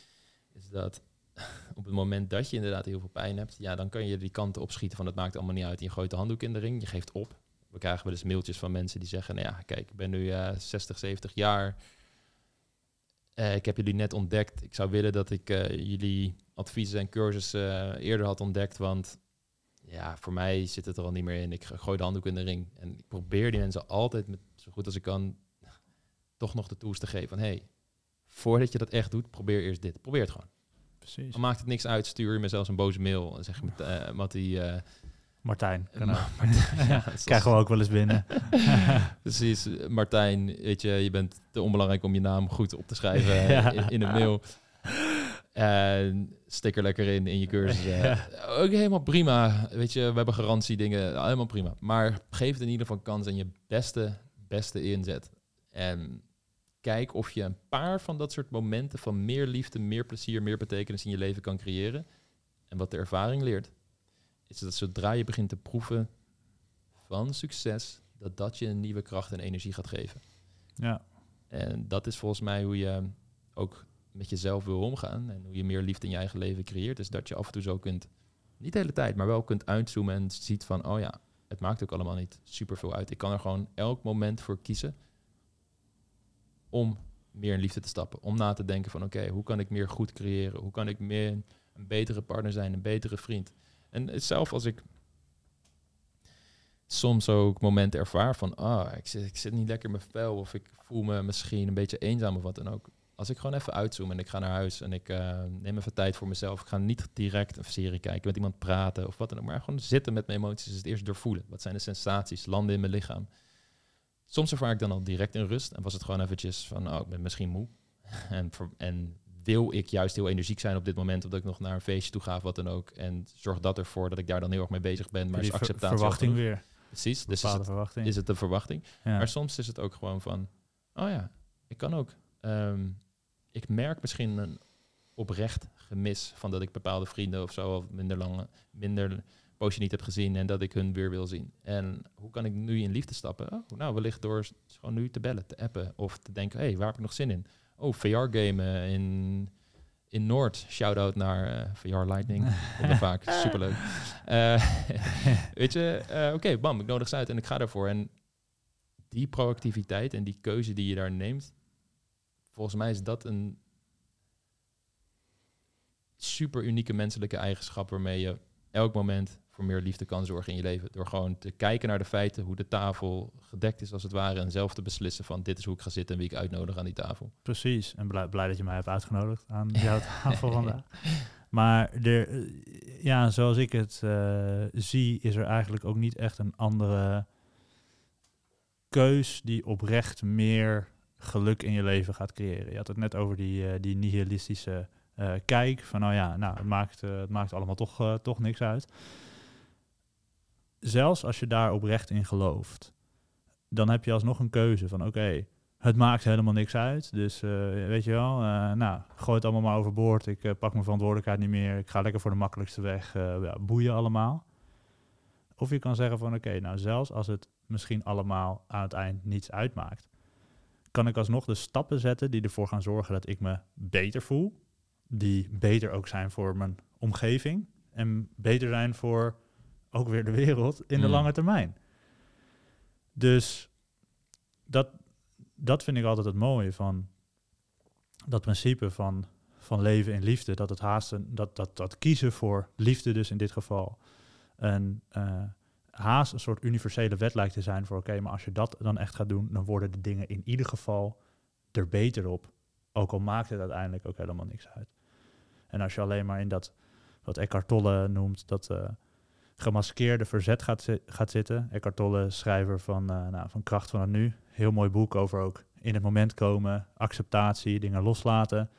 is dat op het moment dat je inderdaad heel veel pijn hebt, ja, dan kan je die kanten opschieten van het maakt allemaal niet uit. Je gooit de handdoek in de ring, je geeft op. We krijgen eens mailtjes van mensen die zeggen, nou ja, kijk, ik ben nu eh 60, 70 jaar. Eh, ik heb jullie net ontdekt. Ik zou willen dat ik eh, jullie adviezen en cursussen eh, eerder had ontdekt, want ja, voor mij zit het er al niet meer in. Ik gooi de handdoek in de ring. En ik probeer die mensen altijd met zo goed als ik kan toch nog de tools te geven van hey, voordat je dat echt doet, probeer eerst dit. Probeer het gewoon. Precies. Dan maakt het niks uit. Stuur je me zelfs een boze mail. En zeg je uh, Mattie. Uh, Martijn. Kan Ma-. Martijn, ja, Krijgen we ook wel eens binnen. Precies, Martijn, weet je, je bent te onbelangrijk om je naam goed op te schrijven Ja. in, in een mail. En stik er lekker in, in je cursus. eh. Ja. Ook helemaal prima. Weet je, we hebben garantie dingen, helemaal prima. Maar geef het in ieder geval kans en je beste, beste inzet. En kijk of je een paar van dat soort momenten van meer liefde, meer plezier, meer betekenis in je leven kan creëren. En wat de ervaring leert, is dat zodra je begint te proeven van succes, dat dat je een nieuwe kracht en energie gaat geven. Ja, En dat is volgens mij hoe je ook met jezelf wil omgaan en hoe je meer liefde in je eigen leven creëert, is dat je af en toe zo kunt, niet de hele tijd, maar wel kunt uitzoomen en ziet van, oh ja, het maakt ook allemaal niet super veel uit. Ik kan er gewoon elk moment voor kiezen om meer in liefde te stappen. Om na te denken van, oké, hoe kan ik meer goed creëren? Hoe kan ik meer een betere partner zijn, een betere vriend? En zelf als ik soms ook momenten ervaar van, ah, ik zit, ik zit niet lekker in mijn vel of ik voel me misschien een beetje eenzaam of wat dan ook. Als ik gewoon even uitzoom en ik ga naar huis en ik uh, neem even tijd voor mezelf. Ik ga niet direct een serie kijken, met iemand praten of wat dan ook. Maar gewoon zitten met mijn emoties. Dus het eerst doorvoelen. Wat zijn de sensaties, landen in mijn lichaam. Soms ervaar ik dan al direct in rust. En was het gewoon eventjes van, oh, ik ben misschien moe. en, en wil ik juist heel energiek zijn op dit moment, omdat ik nog naar een feestje toe ga of wat dan ook. En zorg dat ervoor dat ik daar dan heel erg mee bezig ben. Maar is acceptatie. Verwachting weer. Precies. Dus is het, verwachting. is het de verwachting. Maar soms is het ook gewoon van, oh ja, ik kan ook. Ehm, ik merk misschien een oprecht gemis van dat ik bepaalde vrienden of zo of minder lange, minder poosje niet heb gezien en dat ik hun weer wil zien. En hoe kan ik nu in liefde stappen? Oh, nou, wellicht door gewoon nu te bellen, te appen of te denken, hé, hey, waar heb ik nog zin in? Oh, VR-gamen in, in Noord. Shout-out naar uh, eh, VR Lightning. Komt vaak. Superleuk. Uh, weet je, uh, oké, bam, ik nodig ze uit en ik ga ervoor. En die proactiviteit en die keuze die je daar neemt, volgens mij is dat een super unieke menselijke eigenschap waarmee je elk moment voor meer liefde kan zorgen in je leven. Door gewoon te kijken naar de feiten, hoe de tafel gedekt is als het ware. En zelf te beslissen van dit is hoe ik ga zitten en wie ik uitnodig aan die tafel. Precies. En blij, blij dat je mij hebt uitgenodigd aan jouw tafel vandaag. Maar er, ja, zoals ik het uh, zie, is er eigenlijk ook niet echt een andere keus die oprecht meer geluk in je leven gaat creëren. Je had het net over die, uh, die nihilistische uh, kijk van, oh ja, nou, het maakt, het maakt allemaal toch, toch niks uit zelfs als je daar oprecht in gelooft, dan heb je alsnog een keuze van oké, het maakt helemaal niks uit. Dus uh, weet je wel, uh, nou, gooi het allemaal maar overboord. Ik uh, pak mijn verantwoordelijkheid niet meer. Ik ga lekker voor de makkelijkste weg. Ja, boeien allemaal. Of je kan zeggen van oké, nou zelfs als het misschien allemaal aan het eind niets uitmaakt, kan ik alsnog de stappen zetten die ervoor gaan zorgen dat ik me beter voel. Die beter ook zijn voor mijn omgeving. En beter zijn voor ook weer de wereld in de mm. lange termijn. Dus dat, dat vind ik altijd het mooie van dat principe van, van leven in liefde. Dat het haasten, dat, dat, dat kiezen voor liefde dus in dit geval. En uh, haast een soort universele wet lijkt te zijn voor oké, maar als je dat dan echt gaat doen, dan worden de dingen in ieder geval er beter op. Ook al maakt het uiteindelijk ook helemaal niks uit. En als je alleen maar in dat, wat Eckhart Tolle noemt, dat, uh, gemaskeerde verzet gaat, gaat zitten. Eckhart Tolle, schrijver van, uh, nou, van Kracht van het Nu. Heel mooi boek over ook in het moment komen, acceptatie, dingen loslaten.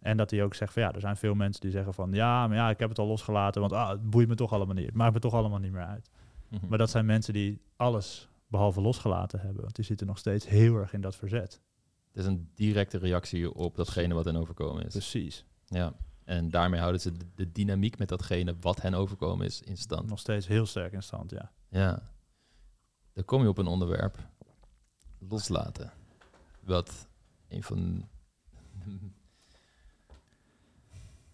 En dat hij ook zegt van ja, er zijn veel mensen die zeggen van ja, maar ja, ik heb het al losgelaten, want ah, het boeit me toch allemaal niet. Het maakt me toch allemaal niet meer uit. Mhm. Maar dat zijn mensen die alles behalve losgelaten hebben, want die zitten nog steeds heel erg in dat verzet. Het is een directe reactie op datgene wat hen overkomen is. Precies. Ja. En daarmee houden ze de, dynamiek met datgene wat hen overkomen is in stand. Nog steeds heel sterk in stand, ja. Ja. Dan kom je op een onderwerp. Loslaten. Wat een van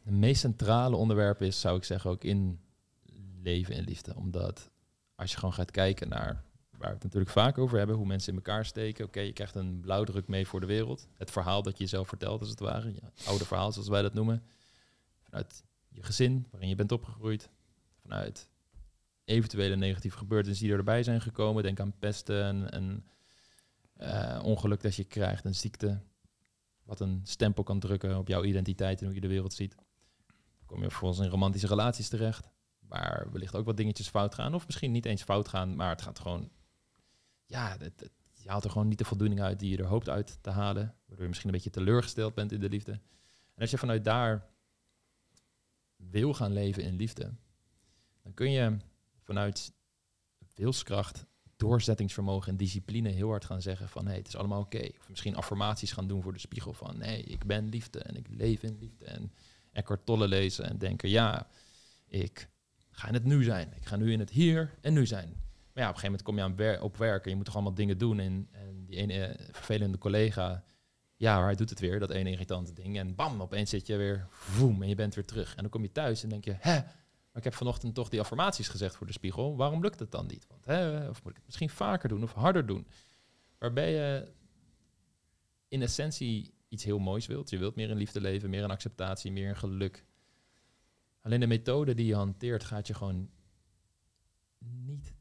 de meest centrale onderwerpen is, zou ik zeggen, ook in leven en liefde. Omdat als je gewoon gaat kijken naar waar we het natuurlijk vaak over hebben, hoe mensen in elkaar steken. Oké, je krijgt een blauwdruk mee voor de wereld. Het verhaal dat je jezelf vertelt, als het ware. Ja, oude verhaal, zoals wij dat noemen vanuit je gezin waarin je bent opgegroeid, vanuit eventuele negatieve gebeurtenissen die erbij zijn gekomen. Denk aan pesten en, uh, ongeluk dat je krijgt, een ziekte, wat een stempel kan drukken op jouw identiteit en hoe je de wereld ziet. Kom je vervolgens in romantische relaties terecht, waar wellicht ook wat dingetjes fout gaan, of misschien niet eens fout gaan, maar het gaat gewoon, ja, het, je haalt er gewoon niet de voldoening uit die je er hoopt uit te halen, waardoor je misschien een beetje teleurgesteld bent in de liefde. En als je vanuit daar wil gaan leven in liefde, dan kun je vanuit wilskracht, doorzettingsvermogen en discipline heel hard gaan zeggen van hey, het is allemaal oké. Of misschien affirmaties gaan doen voor de spiegel van nee, ik ben liefde en ik leef in liefde. En Eckhart Tolle lezen en denken ja, ik ga in het nu zijn. Ik ga nu in het hier en nu zijn. Maar ja, op een gegeven moment kom je aan wer op werk en je moet toch allemaal dingen doen. En, en die ene vervelende collega ja, maar hij doet het weer, dat ene irritante ding. En bam, opeens zit je weer, voem, en je bent weer terug. En dan kom je thuis en denk je, hè, maar ik heb vanochtend toch die affirmaties gezegd voor de spiegel. Waarom lukt het dan niet? Want, hè, of moet ik het misschien vaker doen of harder doen? Waarbij je in essentie iets heel moois wilt. Je wilt meer in liefde leven, meer in acceptatie, meer in geluk. Alleen de methode die je hanteert gaat je gewoon niet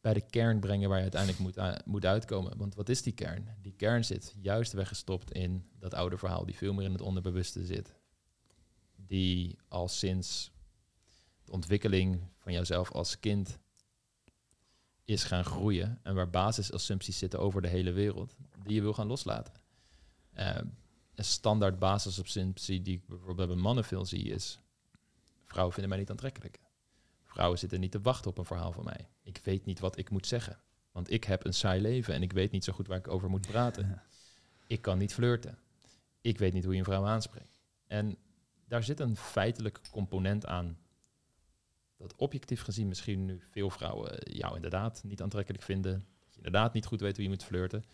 bij de kern brengen waar je uiteindelijk moet, moet uitkomen. Want wat is die kern? Die kern zit juist weggestopt in dat oude verhaal, die veel meer in het onderbewuste zit. Die al sinds de ontwikkeling van jouzelf als kind is gaan groeien en waar basisassumpties zitten over de hele wereld, die je wil gaan loslaten. Uh, een standaard basisassumptie die ik bijvoorbeeld bij mannen veel zie is, vrouwen vinden mij niet aantrekkelijk. Vrouwen zitten niet te wachten op een verhaal van mij. Ik weet niet wat ik moet zeggen, want ik heb een saai leven en ik weet niet zo goed waar ik over moet praten. Ik kan niet flirten. Ik weet niet hoe je een vrouw aanspreekt. En daar zit een feitelijk component aan dat objectief gezien misschien nu veel vrouwen jou inderdaad niet aantrekkelijk vinden. Dat je inderdaad niet goed weet hoe je moet flirten.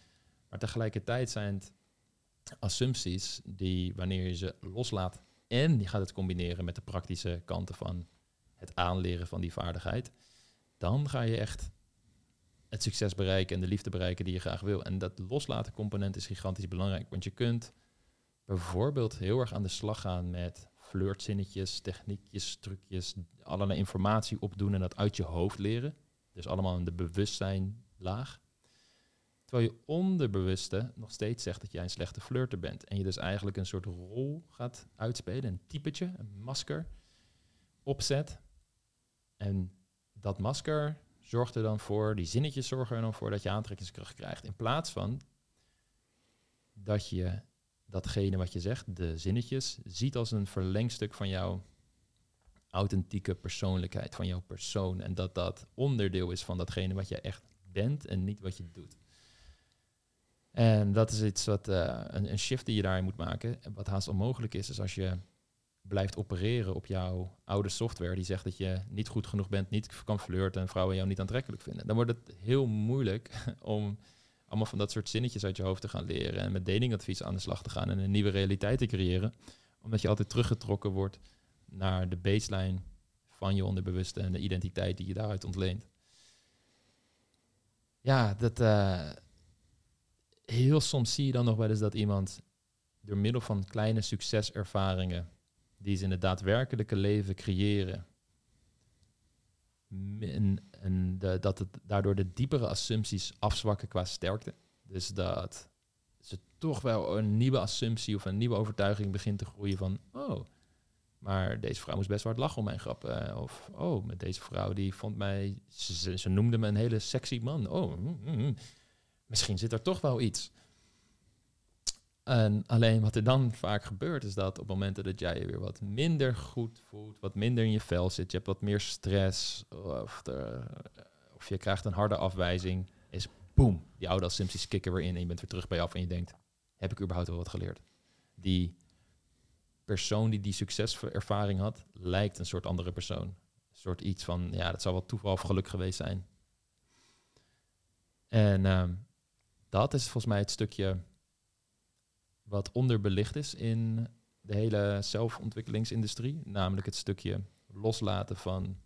Maar tegelijkertijd zijn het assumpties die wanneer je ze loslaat en je gaat het combineren met de praktische kanten van het aanleren van die vaardigheid, dan ga je echt het succes bereiken en de liefde bereiken die je graag wil. En dat loslaten component is gigantisch belangrijk, want je kunt bijvoorbeeld heel erg aan de slag gaan met flirtzinnetjes, techniekjes, trucjes, allerlei informatie opdoen en dat uit je hoofd leren. Dus allemaal in de bewustzijnlaag. Terwijl je onderbewuste nog steeds zegt dat jij een slechte flirter bent. En je dus eigenlijk een soort rol gaat uitspelen, een typetje, een masker, opzet. En dat masker zorgt er dan voor, die zinnetjes zorgen er dan voor dat je aantrekkingskracht krijgt. In plaats van dat je datgene wat je zegt, de zinnetjes, ziet als een verlengstuk van jouw authentieke persoonlijkheid, van jouw persoon. En dat dat onderdeel is van datgene wat je echt bent en niet wat je doet. En dat is iets wat uh, een, een, shift die je daarin moet maken. Wat haast onmogelijk is, is als je blijft opereren op jouw oude software die zegt dat je niet goed genoeg bent, niet kan flirten en vrouwen jou niet aantrekkelijk vinden. Dan wordt het heel moeilijk om allemaal van dat soort zinnetjes uit je hoofd te gaan leren en met datingadvies aan de slag te gaan en een nieuwe realiteit te creëren. Omdat je altijd teruggetrokken wordt naar de baseline van je onderbewuste en de identiteit die je daaruit ontleent. Ja, dat, uh, heel soms zie je dan nog wel eens dat iemand door middel van kleine succeservaringen die ze in het daadwerkelijke leven creëren, en, en dat het daardoor de diepere assumpties afzwakken qua sterkte. Dus dat ze toch wel een nieuwe assumptie of een nieuwe overtuiging begint te groeien van, oh, maar deze vrouw moest best hard lachen om mijn grappen. Of, oh, met deze vrouw die vond mij, ze, ze noemde me een hele sexy man. Oh, mm, mm, mm misschien zit er toch wel iets. En alleen wat er dan vaak gebeurt, is dat op momenten dat jij je weer wat minder goed voelt, wat minder in je vel zit, je hebt wat meer stress, of, of je krijgt een harde afwijzing, is boom, die oude assumpties kicken weer in en je bent weer terug bij je af en je denkt, heb ik überhaupt wel wat geleerd? Die persoon die die succeservaring had, lijkt een soort andere persoon. Een soort iets van, ja, dat zou wel toeval of geluk geweest zijn. En um, dat is volgens mij het stukje wat onderbelicht is in de hele zelfontwikkelingsindustrie. Namelijk het stukje loslaten van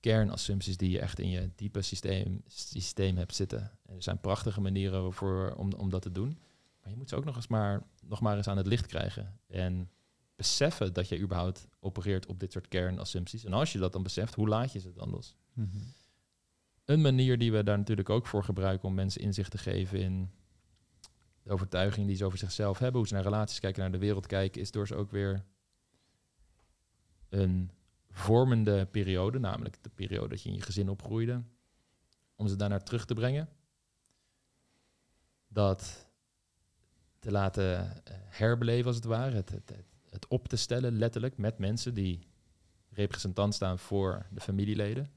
kernassumpties die je echt in je diepe systeem, systeem hebt zitten. En er zijn prachtige manieren voor, om, om dat te doen. Maar je moet ze ook nog, eens maar, nog maar eens aan het licht krijgen. En beseffen dat je überhaupt opereert op dit soort kernassumpties. En als je dat dan beseft, hoe laat je ze dan los? Mm een manier die we daar natuurlijk ook voor gebruiken om mensen inzicht te geven in de overtuiging die ze over zichzelf hebben, hoe ze naar relaties kijken, naar de wereld kijken, is door ze ook weer een vormende periode, namelijk de periode dat je in je gezin opgroeide, om ze daarnaar terug te brengen. Dat te laten eh, herbeleven als het ware, het, het, het op te stellen letterlijk met mensen die representant staan voor de familieleden.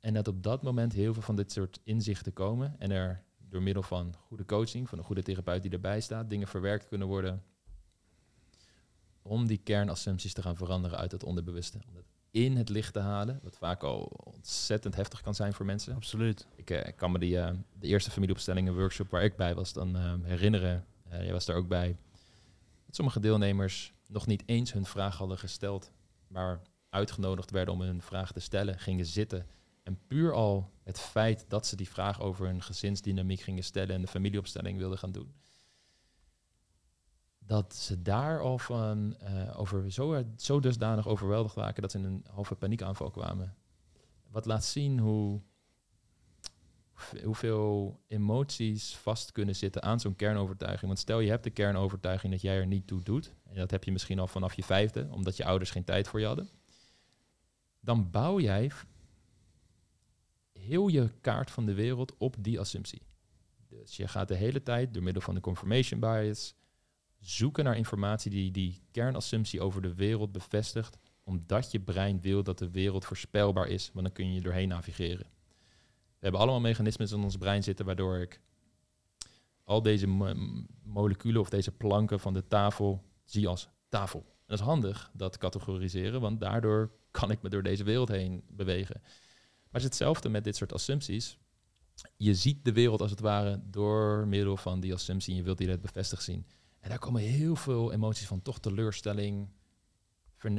En dat op dat moment heel veel van dit soort inzichten komen en er door middel van goede coaching, van een goede therapeut die erbij staat, dingen verwerkt kunnen worden om die kernassumpties te gaan veranderen uit het onderbewuste. Om dat in het licht te halen, wat vaak al ontzettend heftig kan zijn voor mensen. Absoluut. Ik, uh, kan me die, uh, de eerste familieopstellingen workshop waar ik bij was dan uh, herinneren. jij was daar ook bij, dat sommige deelnemers nog niet eens hun vraag hadden gesteld, maar uitgenodigd werden om hun vraag te stellen, gingen zitten. En puur al het feit dat ze die vraag over hun gezinsdynamiek gingen stellen en de familieopstelling wilden gaan doen, dat ze daar al van uh, over zo, zo dusdanig overweldigd waren dat ze in een halve paniekaanval kwamen. Wat laat zien hoe hoeveel emoties vast kunnen zitten aan zo'n kernovertuiging. Want stel je hebt de kernovertuiging dat jij er niet toe doet, en dat heb je misschien al vanaf je vijfde, omdat je ouders geen tijd voor je hadden, dan bouw jij heel je kaart van de wereld op die assumptie. Dus je gaat de hele tijd door middel van de confirmation bias zoeken naar informatie die die kernassumptie over de wereld bevestigt, omdat je brein wil dat de wereld voorspelbaar is, want dan kun je doorheen navigeren. We hebben allemaal mechanismes in ons brein zitten waardoor ik al deze moleculen of deze planken van de tafel zie als tafel. En dat is handig, dat categoriseren, want daardoor kan ik me door deze wereld heen bewegen. Maar het is hetzelfde met dit soort assumpties. Je ziet de wereld als het ware door middel van die assumptie en je wilt die net bevestigd zien. En daar komen heel veel emoties van, toch teleurstelling,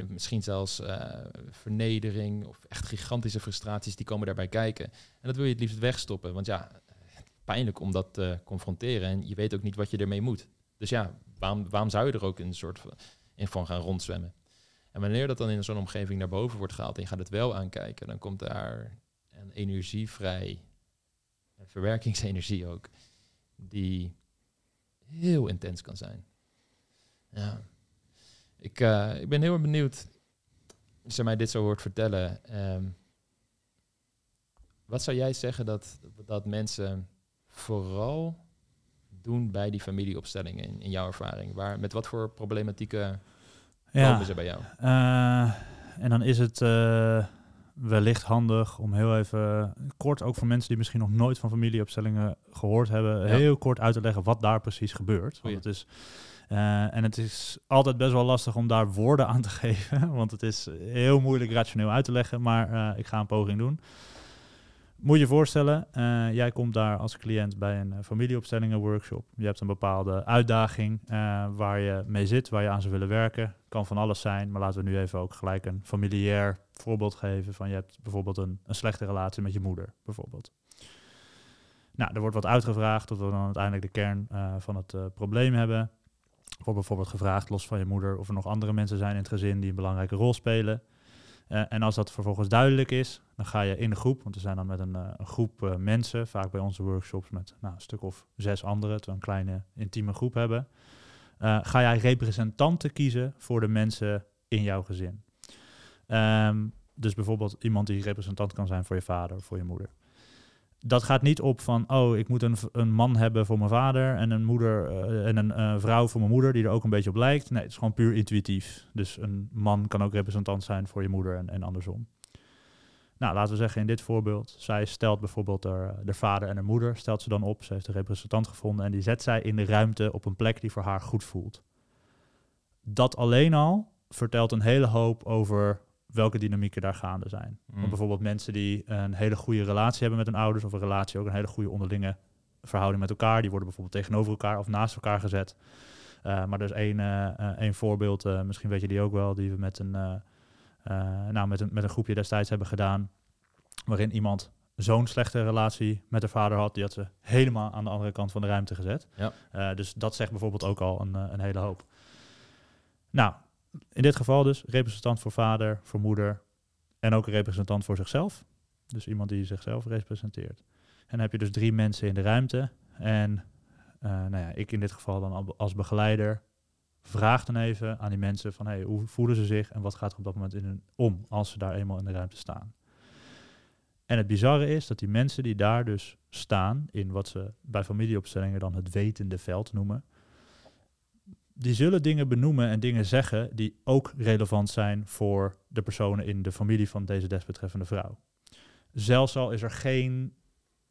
misschien zelfs uh, vernedering of echt gigantische frustraties, die komen daarbij kijken. En dat wil je het liefst wegstoppen, want ja, pijnlijk om dat te confronteren en je weet ook niet wat je ermee moet. Dus ja, waarom, waarom zou je er ook een soort van, in van gaan rondzwemmen? En wanneer dat dan in zo'n omgeving naar boven wordt gehaald en je gaat het wel aankijken, dan komt daar energie vrij, een verwerkingsenergie ook, die heel intens kan zijn. Ja. Ik, uh, ik ben heel erg benieuwd, als je mij dit zo hoort vertellen. Um, wat zou jij zeggen dat, dat mensen vooral doen bij die familieopstellingen in, in jouw ervaring? Waar, met wat voor problematieken ja, komen ze bij jou? Uh, en dan is het uh, wellicht handig om heel even kort, ook voor mensen die misschien nog nooit van familieopstellingen gehoord hebben, heel kort uit te leggen wat daar precies gebeurt. Want het is uh, en het is altijd best wel lastig om daar woorden aan te geven, want het is heel moeilijk rationeel uit te leggen, maar uh, ik ga een poging doen. Moet je je voorstellen, uh, jij komt daar als cliënt bij een familieopstellingen workshop. Je hebt een bepaalde uitdaging waar je mee zit, waar je aan zou willen werken. Kan van alles zijn, maar laten we nu even ook gelijk een familiair voorbeeld geven. Van je hebt bijvoorbeeld een, een slechte relatie met je moeder, bijvoorbeeld. Nou, er wordt wat uitgevraagd tot we dan uiteindelijk de kern van het probleem hebben. Wordt bijvoorbeeld gevraagd, los van je moeder, of er nog andere mensen zijn in het gezin die een belangrijke rol spelen. Uh, en als dat vervolgens duidelijk is, dan ga je in de groep, want we zijn dan met een, een groep mensen, vaak bij onze workshops met nou, een stuk of zes anderen, we een kleine intieme groep hebben, ga jij representanten kiezen voor de mensen in jouw gezin. Um, dus bijvoorbeeld iemand die representant kan zijn voor je vader of voor je moeder dat gaat niet op van, oh, ik moet een, een man hebben voor mijn vader en een moeder uh, en een uh, vrouw voor mijn moeder die er ook een beetje op lijkt. Nee, het is gewoon puur intuïtief. Dus een man kan ook representant zijn voor je moeder en, en andersom. Nou, laten we zeggen in dit voorbeeld, zij stelt bijvoorbeeld haar, de vader en haar moeder, stelt ze dan op, ze heeft een representant gevonden en die zet zij in de ruimte op een plek die voor haar goed voelt. Dat alleen al vertelt een hele hoop over welke dynamieken daar gaande zijn. Mm. bijvoorbeeld mensen die een hele goede relatie hebben met hun ouders, of een relatie ook een hele goede onderlinge verhouding met elkaar, die worden bijvoorbeeld tegenover elkaar of naast elkaar gezet. Uh, maar er is één, uh, één voorbeeld, uh, misschien weet je die ook wel, die we met een, nou, met een, met een groepje destijds hebben gedaan, waarin iemand zo'n slechte relatie met haar vader had, die had ze helemaal aan de andere kant van de ruimte gezet. Ja. dus dat zegt bijvoorbeeld ook al een, een hele hoop. Nou, in dit geval dus representant voor vader, voor moeder en ook een representant voor zichzelf. Dus iemand die zichzelf representeert. En dan heb je dus drie mensen in de ruimte. En uh, nou ja, ik in dit geval dan als begeleider vraag dan even aan die mensen van hey, hoe voelen ze zich en wat gaat er op dat moment in hun om als ze daar eenmaal in de ruimte staan. En het bizarre is dat die mensen die daar dus staan in wat ze bij familieopstellingen dan het wetende veld noemen, die zullen dingen benoemen en dingen zeggen die ook relevant zijn voor de personen in de familie van deze desbetreffende vrouw. Zelfs al is er geen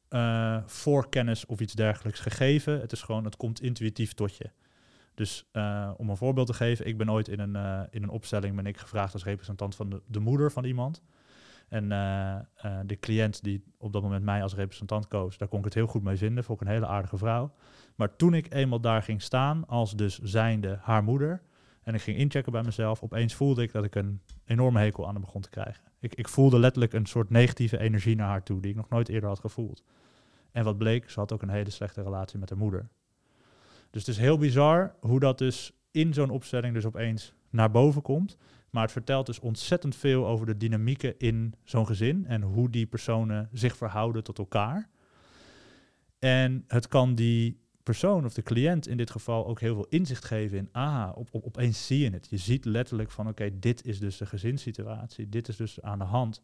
uh, voorkennis of iets dergelijks gegeven, het is gewoon, het komt intuïtief tot je. Dus uh, om een voorbeeld te geven, ik ben ooit in een, uh, in een opstelling ben ik gevraagd als representant van de, de moeder van iemand. En eh, eh, de cliënt die op dat moment mij als representant koos, daar kon ik het heel goed mee vinden. Vond ik een hele aardige vrouw. Maar toen ik eenmaal daar ging staan, als dus zijnde haar moeder, en ik ging inchecken bij mezelf, opeens voelde ik dat ik een enorme hekel aan haar begon te krijgen. Ik, ik voelde letterlijk een soort negatieve energie naar haar toe, die ik nog nooit eerder had gevoeld. En wat bleek, ze had ook een hele slechte relatie met haar moeder. Dus het is heel bizar hoe dat dus in zo'n opstelling dus opeens naar boven komt. Maar het vertelt dus ontzettend veel over de dynamieken in zo'n gezin en hoe die personen zich verhouden tot elkaar. En het kan die persoon of de cliënt in dit geval ook heel veel inzicht geven in, ah, op, op, opeens zie je het. Je ziet letterlijk van, oké, dit is dus de gezinssituatie, dit is dus aan de hand.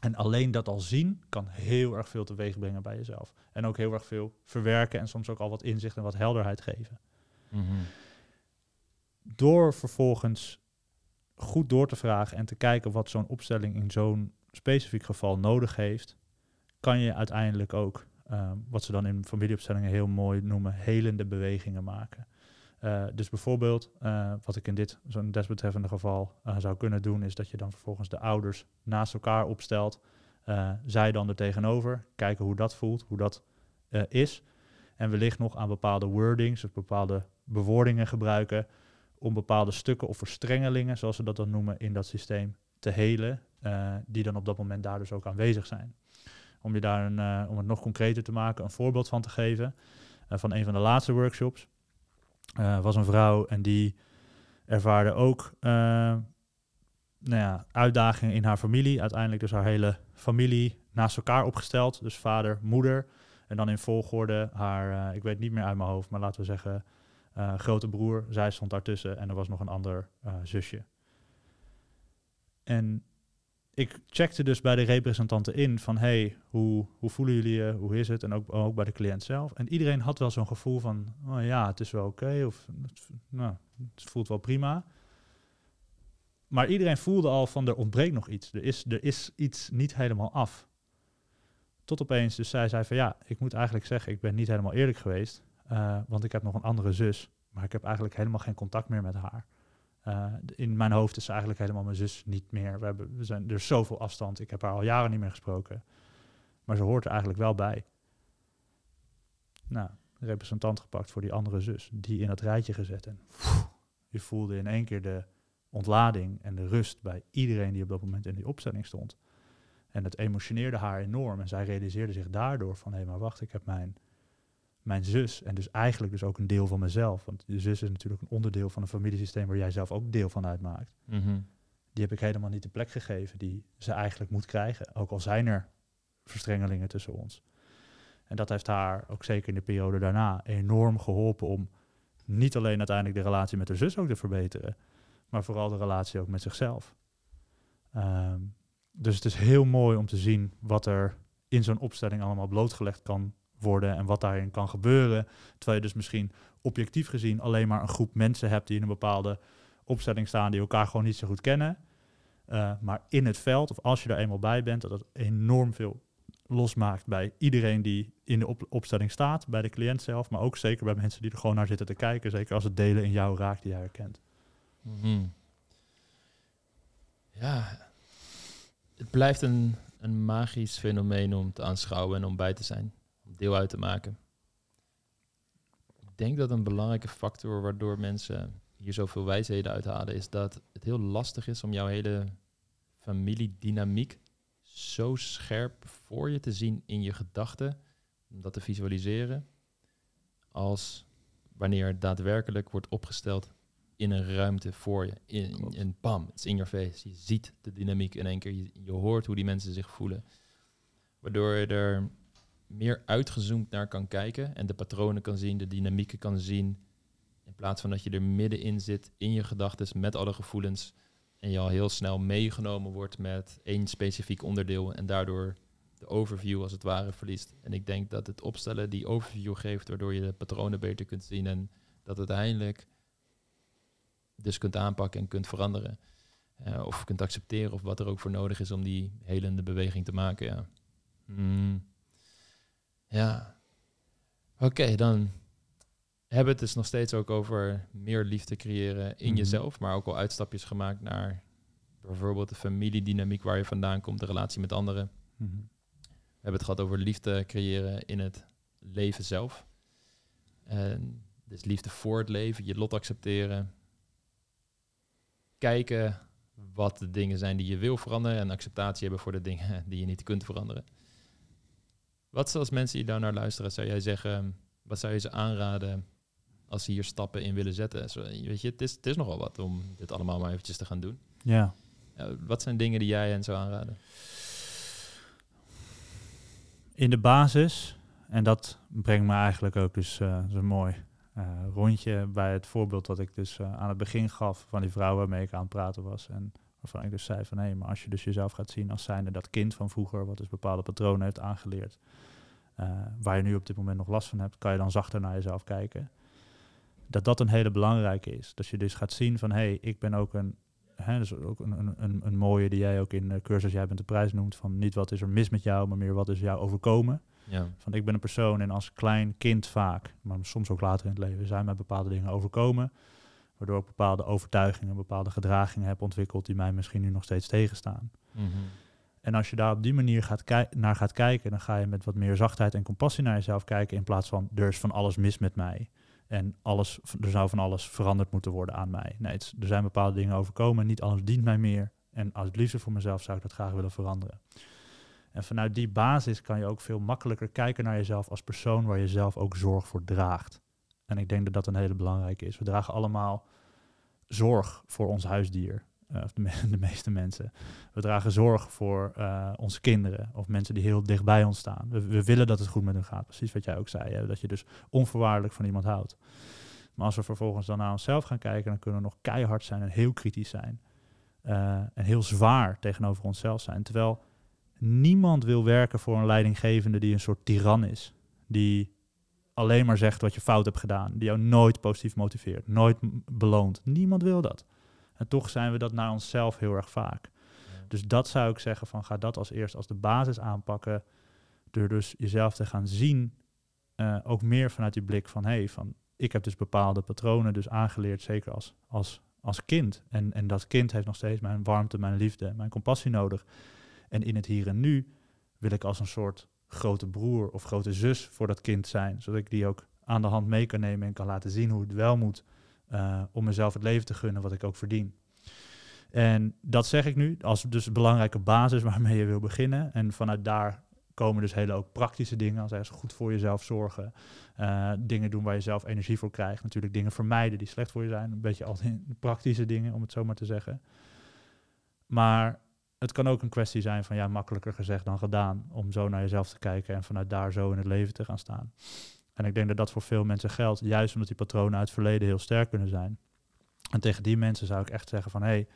En alleen dat al zien kan heel erg veel teweeg brengen bij jezelf. En ook heel erg veel verwerken en soms ook al wat inzicht en wat helderheid geven. Mhm. Door vervolgens goed door te vragen en te kijken wat zo'n opstelling in zo'n specifiek geval nodig heeft, kan je uiteindelijk ook, ehm, wat ze dan in familieopstellingen heel mooi noemen, helende bewegingen maken. Uh, dus bijvoorbeeld, uh, wat ik in dit zo'n desbetreffende geval uh, zou kunnen doen, is dat je dan vervolgens de ouders naast elkaar opstelt. zij dan er tegenover, kijken hoe dat voelt, hoe dat is. En wellicht nog aan bepaalde wordings bepaalde bewoordingen gebruiken om bepaalde stukken of verstrengelingen, zoals ze dat dan noemen, in dat systeem te helen, die dan op dat moment daar dus ook aanwezig zijn. Om, je daar een, om het nog concreter te maken, een voorbeeld van te geven van een van de laatste workshops uh, was een vrouw en die ervaarde ook uh, nou ja, uitdagingen in haar familie. Uiteindelijk dus haar hele familie naast elkaar opgesteld. Dus vader, moeder. En dan in volgorde haar, uh, ik weet niet meer uit mijn hoofd, maar laten we zeggen, grote broer. Zij stond daartussen en er was nog een ander zusje. En ik checkte dus bij de representanten in van hey, hoe, hoe voelen jullie je, hoe is het? En ook, ook bij de cliënt zelf. En iedereen had wel zo'n gevoel van oh ja, het is wel oké of nou, het voelt wel prima. Maar iedereen voelde al van er ontbreekt nog iets. Er is, er is iets niet helemaal af. Tot opeens dus zij zei van ja, ik moet eigenlijk zeggen, ik ben niet helemaal eerlijk geweest. Uh, want ik heb nog een andere zus, maar ik heb eigenlijk helemaal geen contact meer met haar. Uh, in mijn hoofd is eigenlijk helemaal mijn zus niet meer. We, hebben, we zijn er zoveel afstand. Ik heb haar al jaren niet meer gesproken. Maar ze hoort er eigenlijk wel bij. Nou, representant gepakt voor die andere zus. Die in dat rijtje gezet. En je voelde in één keer de ontlading en de rust bij iedereen die op dat moment in die opstelling stond. En het emotioneerde haar enorm. En zij realiseerde zich daardoor van... hé, maar wacht, ik heb mijn mijn zus en dus eigenlijk dus ook een deel van mezelf. Want je zus is natuurlijk een onderdeel van een familiesysteem waar jij zelf ook deel van uitmaakt. Mhm. Die heb ik helemaal niet de plek gegeven die ze eigenlijk moet krijgen. Ook al zijn er verstrengelingen tussen ons. En dat heeft haar ook zeker in de periode daarna enorm geholpen om niet alleen uiteindelijk de relatie met haar zus ook te verbeteren, maar vooral de relatie ook met zichzelf. Ehm, dus het is heel mooi om te zien wat er in zo'n opstelling allemaal blootgelegd kan worden en wat daarin kan gebeuren. Terwijl je dus misschien objectief gezien alleen maar een groep mensen hebt die in een bepaalde opstelling staan die elkaar gewoon niet zo goed kennen. Uh, maar in het veld, of als je er eenmaal bij bent, dat het enorm veel losmaakt bij iedereen die in de op opstelling staat, bij de cliënt zelf, maar ook zeker bij mensen die er gewoon naar zitten te kijken, zeker als het delen in jou raakt die jij herkent. -hmm. Ja, het blijft een, een magisch fenomeen om te aanschouwen en om bij te zijn deel uit te maken. Ik denk dat een belangrijke factor waardoor mensen hier zoveel wijsheden uithalen, is dat het heel lastig is om jouw hele familiedynamiek zo scherp voor je te zien in je gedachten, om dat te visualiseren, als wanneer het daadwerkelijk wordt opgesteld in een ruimte voor je. In, in bam, het is in your face. Je ziet de dynamiek in één keer. Je, je hoort hoe die mensen zich voelen. Waardoor je er meer uitgezoomd naar kan kijken en de patronen kan zien, de dynamieken kan zien. In plaats van dat je er middenin zit in je gedachten met alle gevoelens en je al heel snel meegenomen wordt met één specifiek onderdeel en daardoor de overview als het ware verliest. En ik denk dat het opstellen die overview geeft, waardoor je de patronen beter kunt zien en dat uiteindelijk dus kunt aanpakken en kunt veranderen. Uh, of kunt accepteren of wat er ook voor nodig is om die helende beweging te maken. Ja. Mm. Ja. Oké, dan hebben we het dus nog steeds ook over meer liefde creëren in mhm. jezelf, maar ook al uitstapjes gemaakt naar Bijvoorbeeld de familiedynamiek waar je vandaan komt, de relatie met anderen. Mhm. We hebben het gehad over liefde creëren in het leven zelf. En dus liefde voor het leven, je lot accepteren. Kijken wat de dingen zijn die je wil veranderen en acceptatie hebben voor de dingen die je niet kunt veranderen. Wat zoals mensen die daar naar luisteren, zou jij zeggen, wat zou je ze aanraden als ze hier stappen in willen zetten? Zo, weet je, het is, het is nogal wat om dit allemaal maar eventjes te gaan doen. Ja. Uh, wat zijn dingen die jij hen zou aanraden? In de basis, en dat brengt me eigenlijk ook dus uh, zo mooi uh, rondje bij het voorbeeld wat ik dus uh, aan het begin gaf van die vrouw waarmee ik aan het praten was. En waarvan ik dus zei van hé, hey, maar als je dus jezelf gaat zien als zijnde dat kind van vroeger, wat dus bepaalde patronen heeft aangeleerd, uh, waar je nu op dit moment nog last van hebt, kan je dan zachter naar jezelf kijken. Dat dat een hele belangrijke is. Dat je dus gaat zien van hé, hey, ik ben ook een Hè, dus ook een, een, een, een, mooie die jij ook in de cursus Jij bent de prijs noemt. Van niet wat is er mis met jou, maar meer wat is jou overkomen. Ja. Van ik ben een persoon en als klein kind vaak, maar soms ook later in het leven, zijn mij bepaalde dingen overkomen. Waardoor ik bepaalde overtuigingen, bepaalde gedragingen heb ontwikkeld die mij misschien nu nog steeds tegenstaan. -hmm. En als je daar op die manier gaat naar gaat kijken, dan ga je met wat meer zachtheid en compassie naar jezelf kijken. In plaats van er is van alles mis met mij. En alles, er zou van alles veranderd moeten worden aan mij. Nee, het, er zijn bepaalde dingen overkomen. Niet alles dient mij meer. En als het liefste voor mezelf zou ik dat graag willen veranderen. En vanuit die basis kan je ook veel makkelijker kijken naar jezelf als persoon waar je zelf ook zorg voor draagt. En ik denk dat dat een hele belangrijke is. We dragen allemaal zorg voor ons huisdier. Uh, of de, me de, meeste mensen. We dragen zorg voor uh, onze kinderen of mensen die heel dicht bij ons staan. We, willen dat het goed met hen gaat. Precies wat jij ook zei. Dat je dus onvoorwaardelijk van iemand houdt. Maar als we vervolgens dan naar onszelf gaan kijken, dan kunnen we nog keihard zijn en heel kritisch zijn. Uh, en heel zwaar tegenover onszelf zijn. Terwijl niemand wil werken voor een leidinggevende die een soort tiran is. Die alleen maar zegt wat je fout hebt gedaan. Die jou nooit positief motiveert, nooit beloont. Niemand wil dat. En toch zijn we dat naar onszelf heel erg vaak. Ja. Dus dat zou ik zeggen van ga dat als eerst als de basis aanpakken. Door dus jezelf te gaan zien. Uh, ook meer vanuit die blik van hé, hey, van ik heb dus bepaalde patronen dus aangeleerd, zeker als, als, als kind. En, en dat kind heeft nog steeds mijn warmte, mijn liefde, mijn compassie nodig. En in het hier en nu wil ik als een soort grote broer of grote zus voor dat kind zijn. Zodat ik die ook aan de hand mee kan nemen en kan laten zien hoe het wel moet. Uh, om mezelf het leven te gunnen wat ik ook verdien. En dat zeg ik nu als dus belangrijke basis waarmee je wil beginnen. En vanuit daar komen dus hele ook praktische dingen. Als ergens goed voor jezelf zorgen. Uh, dingen doen waar je zelf energie voor krijgt. Natuurlijk dingen vermijden die slecht voor je zijn. Een beetje altijd praktische dingen, om het zo maar te zeggen. Maar het kan ook een kwestie zijn van ja, makkelijker gezegd dan gedaan. Om zo naar jezelf te kijken en vanuit daar zo in het leven te gaan staan. En ik denk dat dat voor veel mensen geldt, juist omdat die patronen uit het verleden heel sterk kunnen zijn. En tegen die mensen zou ik echt zeggen van hé, hey,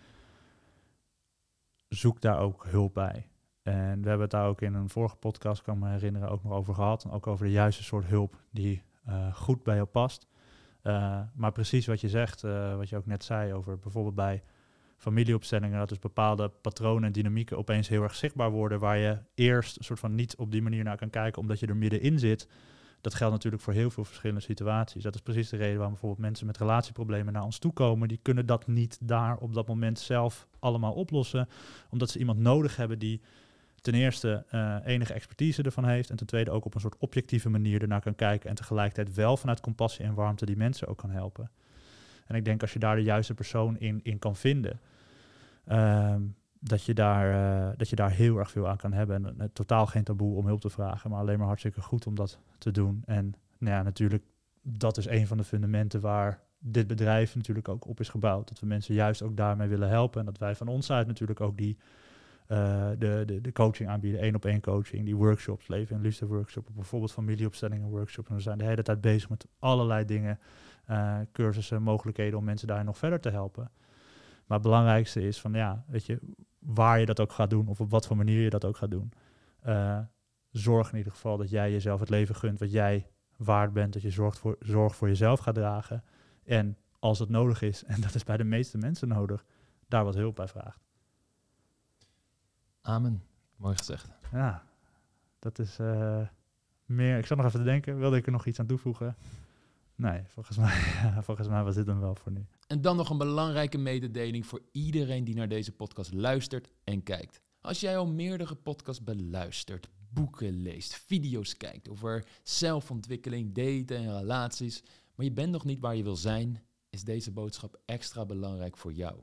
zoek daar ook hulp bij. En we hebben het daar ook in een vorige podcast, kan ik me herinneren, ook nog over gehad. Ook over de juiste soort hulp die uh, goed bij jou past. Uh, maar precies wat je zegt, uh, wat je ook net zei over bijvoorbeeld bij familieopstellingen, dat dus bepaalde patronen en dynamieken opeens heel erg zichtbaar worden, waar je eerst een soort van niet op die manier naar kan kijken, omdat je er middenin zit. Dat geldt natuurlijk voor heel veel verschillende situaties. Dat is precies de reden waarom bijvoorbeeld mensen met relatieproblemen naar ons toe komen. Die kunnen dat niet daar op dat moment zelf allemaal oplossen, omdat ze iemand nodig hebben die ten eerste uh, enige expertise ervan heeft en ten tweede ook op een soort objectieve manier ernaar kan kijken en tegelijkertijd wel vanuit compassie en warmte die mensen ook kan helpen. En ik denk als je daar de juiste persoon in, in kan vinden, uh, dat, je daar, uh, dat je daar heel erg veel aan kan hebben. En uh, totaal geen taboe om hulp te vragen, maar alleen maar hartstikke goed om dat te doen. En nou ja, natuurlijk, dat is een van de fundamenten waar dit bedrijf natuurlijk ook op is gebouwd. Dat we mensen juist ook daarmee willen helpen. En dat wij van ons uit natuurlijk ook die uh, de, de, de coaching aanbieden, één op één coaching, die workshops, leven en liefde workshop, bijvoorbeeld familieopstellingen workshop. En we zijn de hele tijd bezig met allerlei dingen, uh, cursussen, mogelijkheden om mensen daar nog verder te helpen. Maar het belangrijkste is van ja, weet je, waar je dat ook gaat doen of op wat voor manier je dat ook gaat doen. Uh, zorg in ieder geval dat jij jezelf het leven gunt wat jij waard bent, dat je zorgt voor, zorg voor jezelf gaat dragen. En als het nodig is, en dat is bij de meeste mensen nodig, daar wat hulp bij vraagt. Amen. Mooi gezegd. Ja, dat is uh, meer. Ik zat nog even te denken, wilde ik er nog iets aan toevoegen? Nee, volgens mij, volgens mij was dit hem wel voor nu. En dan nog een belangrijke mededeling voor iedereen die naar deze podcast luistert en kijkt. Als jij al meerdere podcasts beluistert, boeken leest, video's kijkt over zelfontwikkeling, daten en relaties, maar je bent nog niet waar je wil zijn, is deze boodschap extra belangrijk voor jou.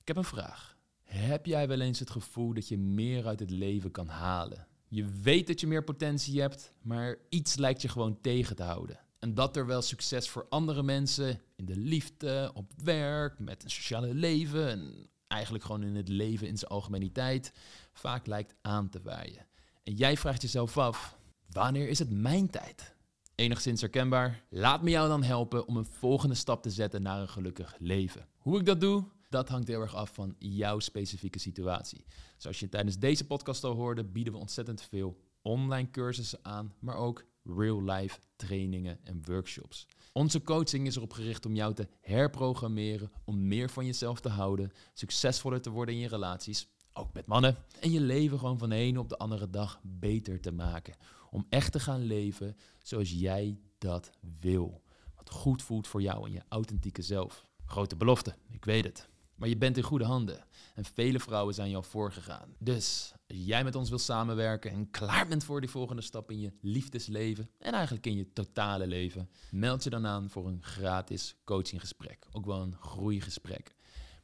Ik heb een vraag. Heb jij wel eens het gevoel dat je meer uit het leven kan halen? Je weet dat je meer potentie hebt, maar iets lijkt je gewoon tegen te houden. En dat er wel succes voor andere mensen in de liefde, op werk, met een sociale leven en eigenlijk gewoon in het leven in zijn algemeniteit vaak lijkt aan te waaien. En jij vraagt jezelf af, wanneer is het mijn tijd? Enigszins herkenbaar? Laat me jou dan helpen om een volgende stap te zetten naar een gelukkig leven. Hoe ik dat doe? Dat hangt heel erg af van jouw specifieke situatie. Zoals je tijdens deze podcast al hoorde, bieden we ontzettend veel online cursussen aan, maar ook real-life trainingen en workshops. Onze coaching is erop gericht om jou te herprogrammeren om meer van jezelf te houden, succesvoller te worden in je relaties, ook met mannen, en je leven gewoon van de ene op de andere dag beter te maken. Om echt te gaan leven zoals jij dat wil. Wat goed voelt voor jou en je authentieke zelf. Grote belofte, ik weet het. Maar je bent in goede handen. En vele vrouwen zijn jou voorgegaan. Dus als jij met ons wil samenwerken en klaar bent voor die volgende stap in je liefdesleven en eigenlijk in je totale leven, meld je dan aan voor een gratis coachinggesprek. Ook wel een groeigesprek.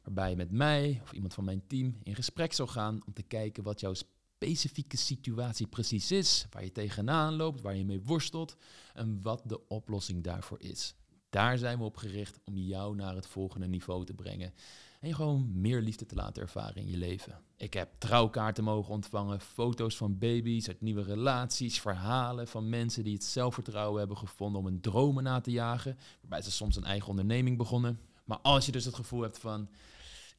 Waarbij je met mij of iemand van mijn team in gesprek zal gaan om te kijken wat jouw specifieke situatie precies is, waar je tegenaan loopt, waar je mee worstelt en wat de oplossing daarvoor is. Daar zijn we op gericht om jou naar het volgende niveau te brengen. En je gewoon meer liefde te laten ervaren in je leven. Ik heb trouwkaarten mogen ontvangen, foto's van baby's uit nieuwe relaties, verhalen van mensen die het zelfvertrouwen hebben gevonden om hun dromen na te jagen. Waarbij ze soms een eigen onderneming begonnen. Maar als je dus het gevoel hebt van,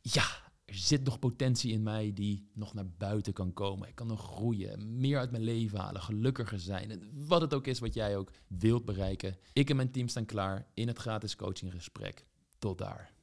ja, er zit nog potentie in mij die nog naar buiten kan komen. Ik kan nog groeien, meer uit mijn leven halen, gelukkiger zijn. Wat het ook is wat jij ook wilt bereiken. Ik en mijn team staan klaar in het gratis coachinggesprek. Tot daar.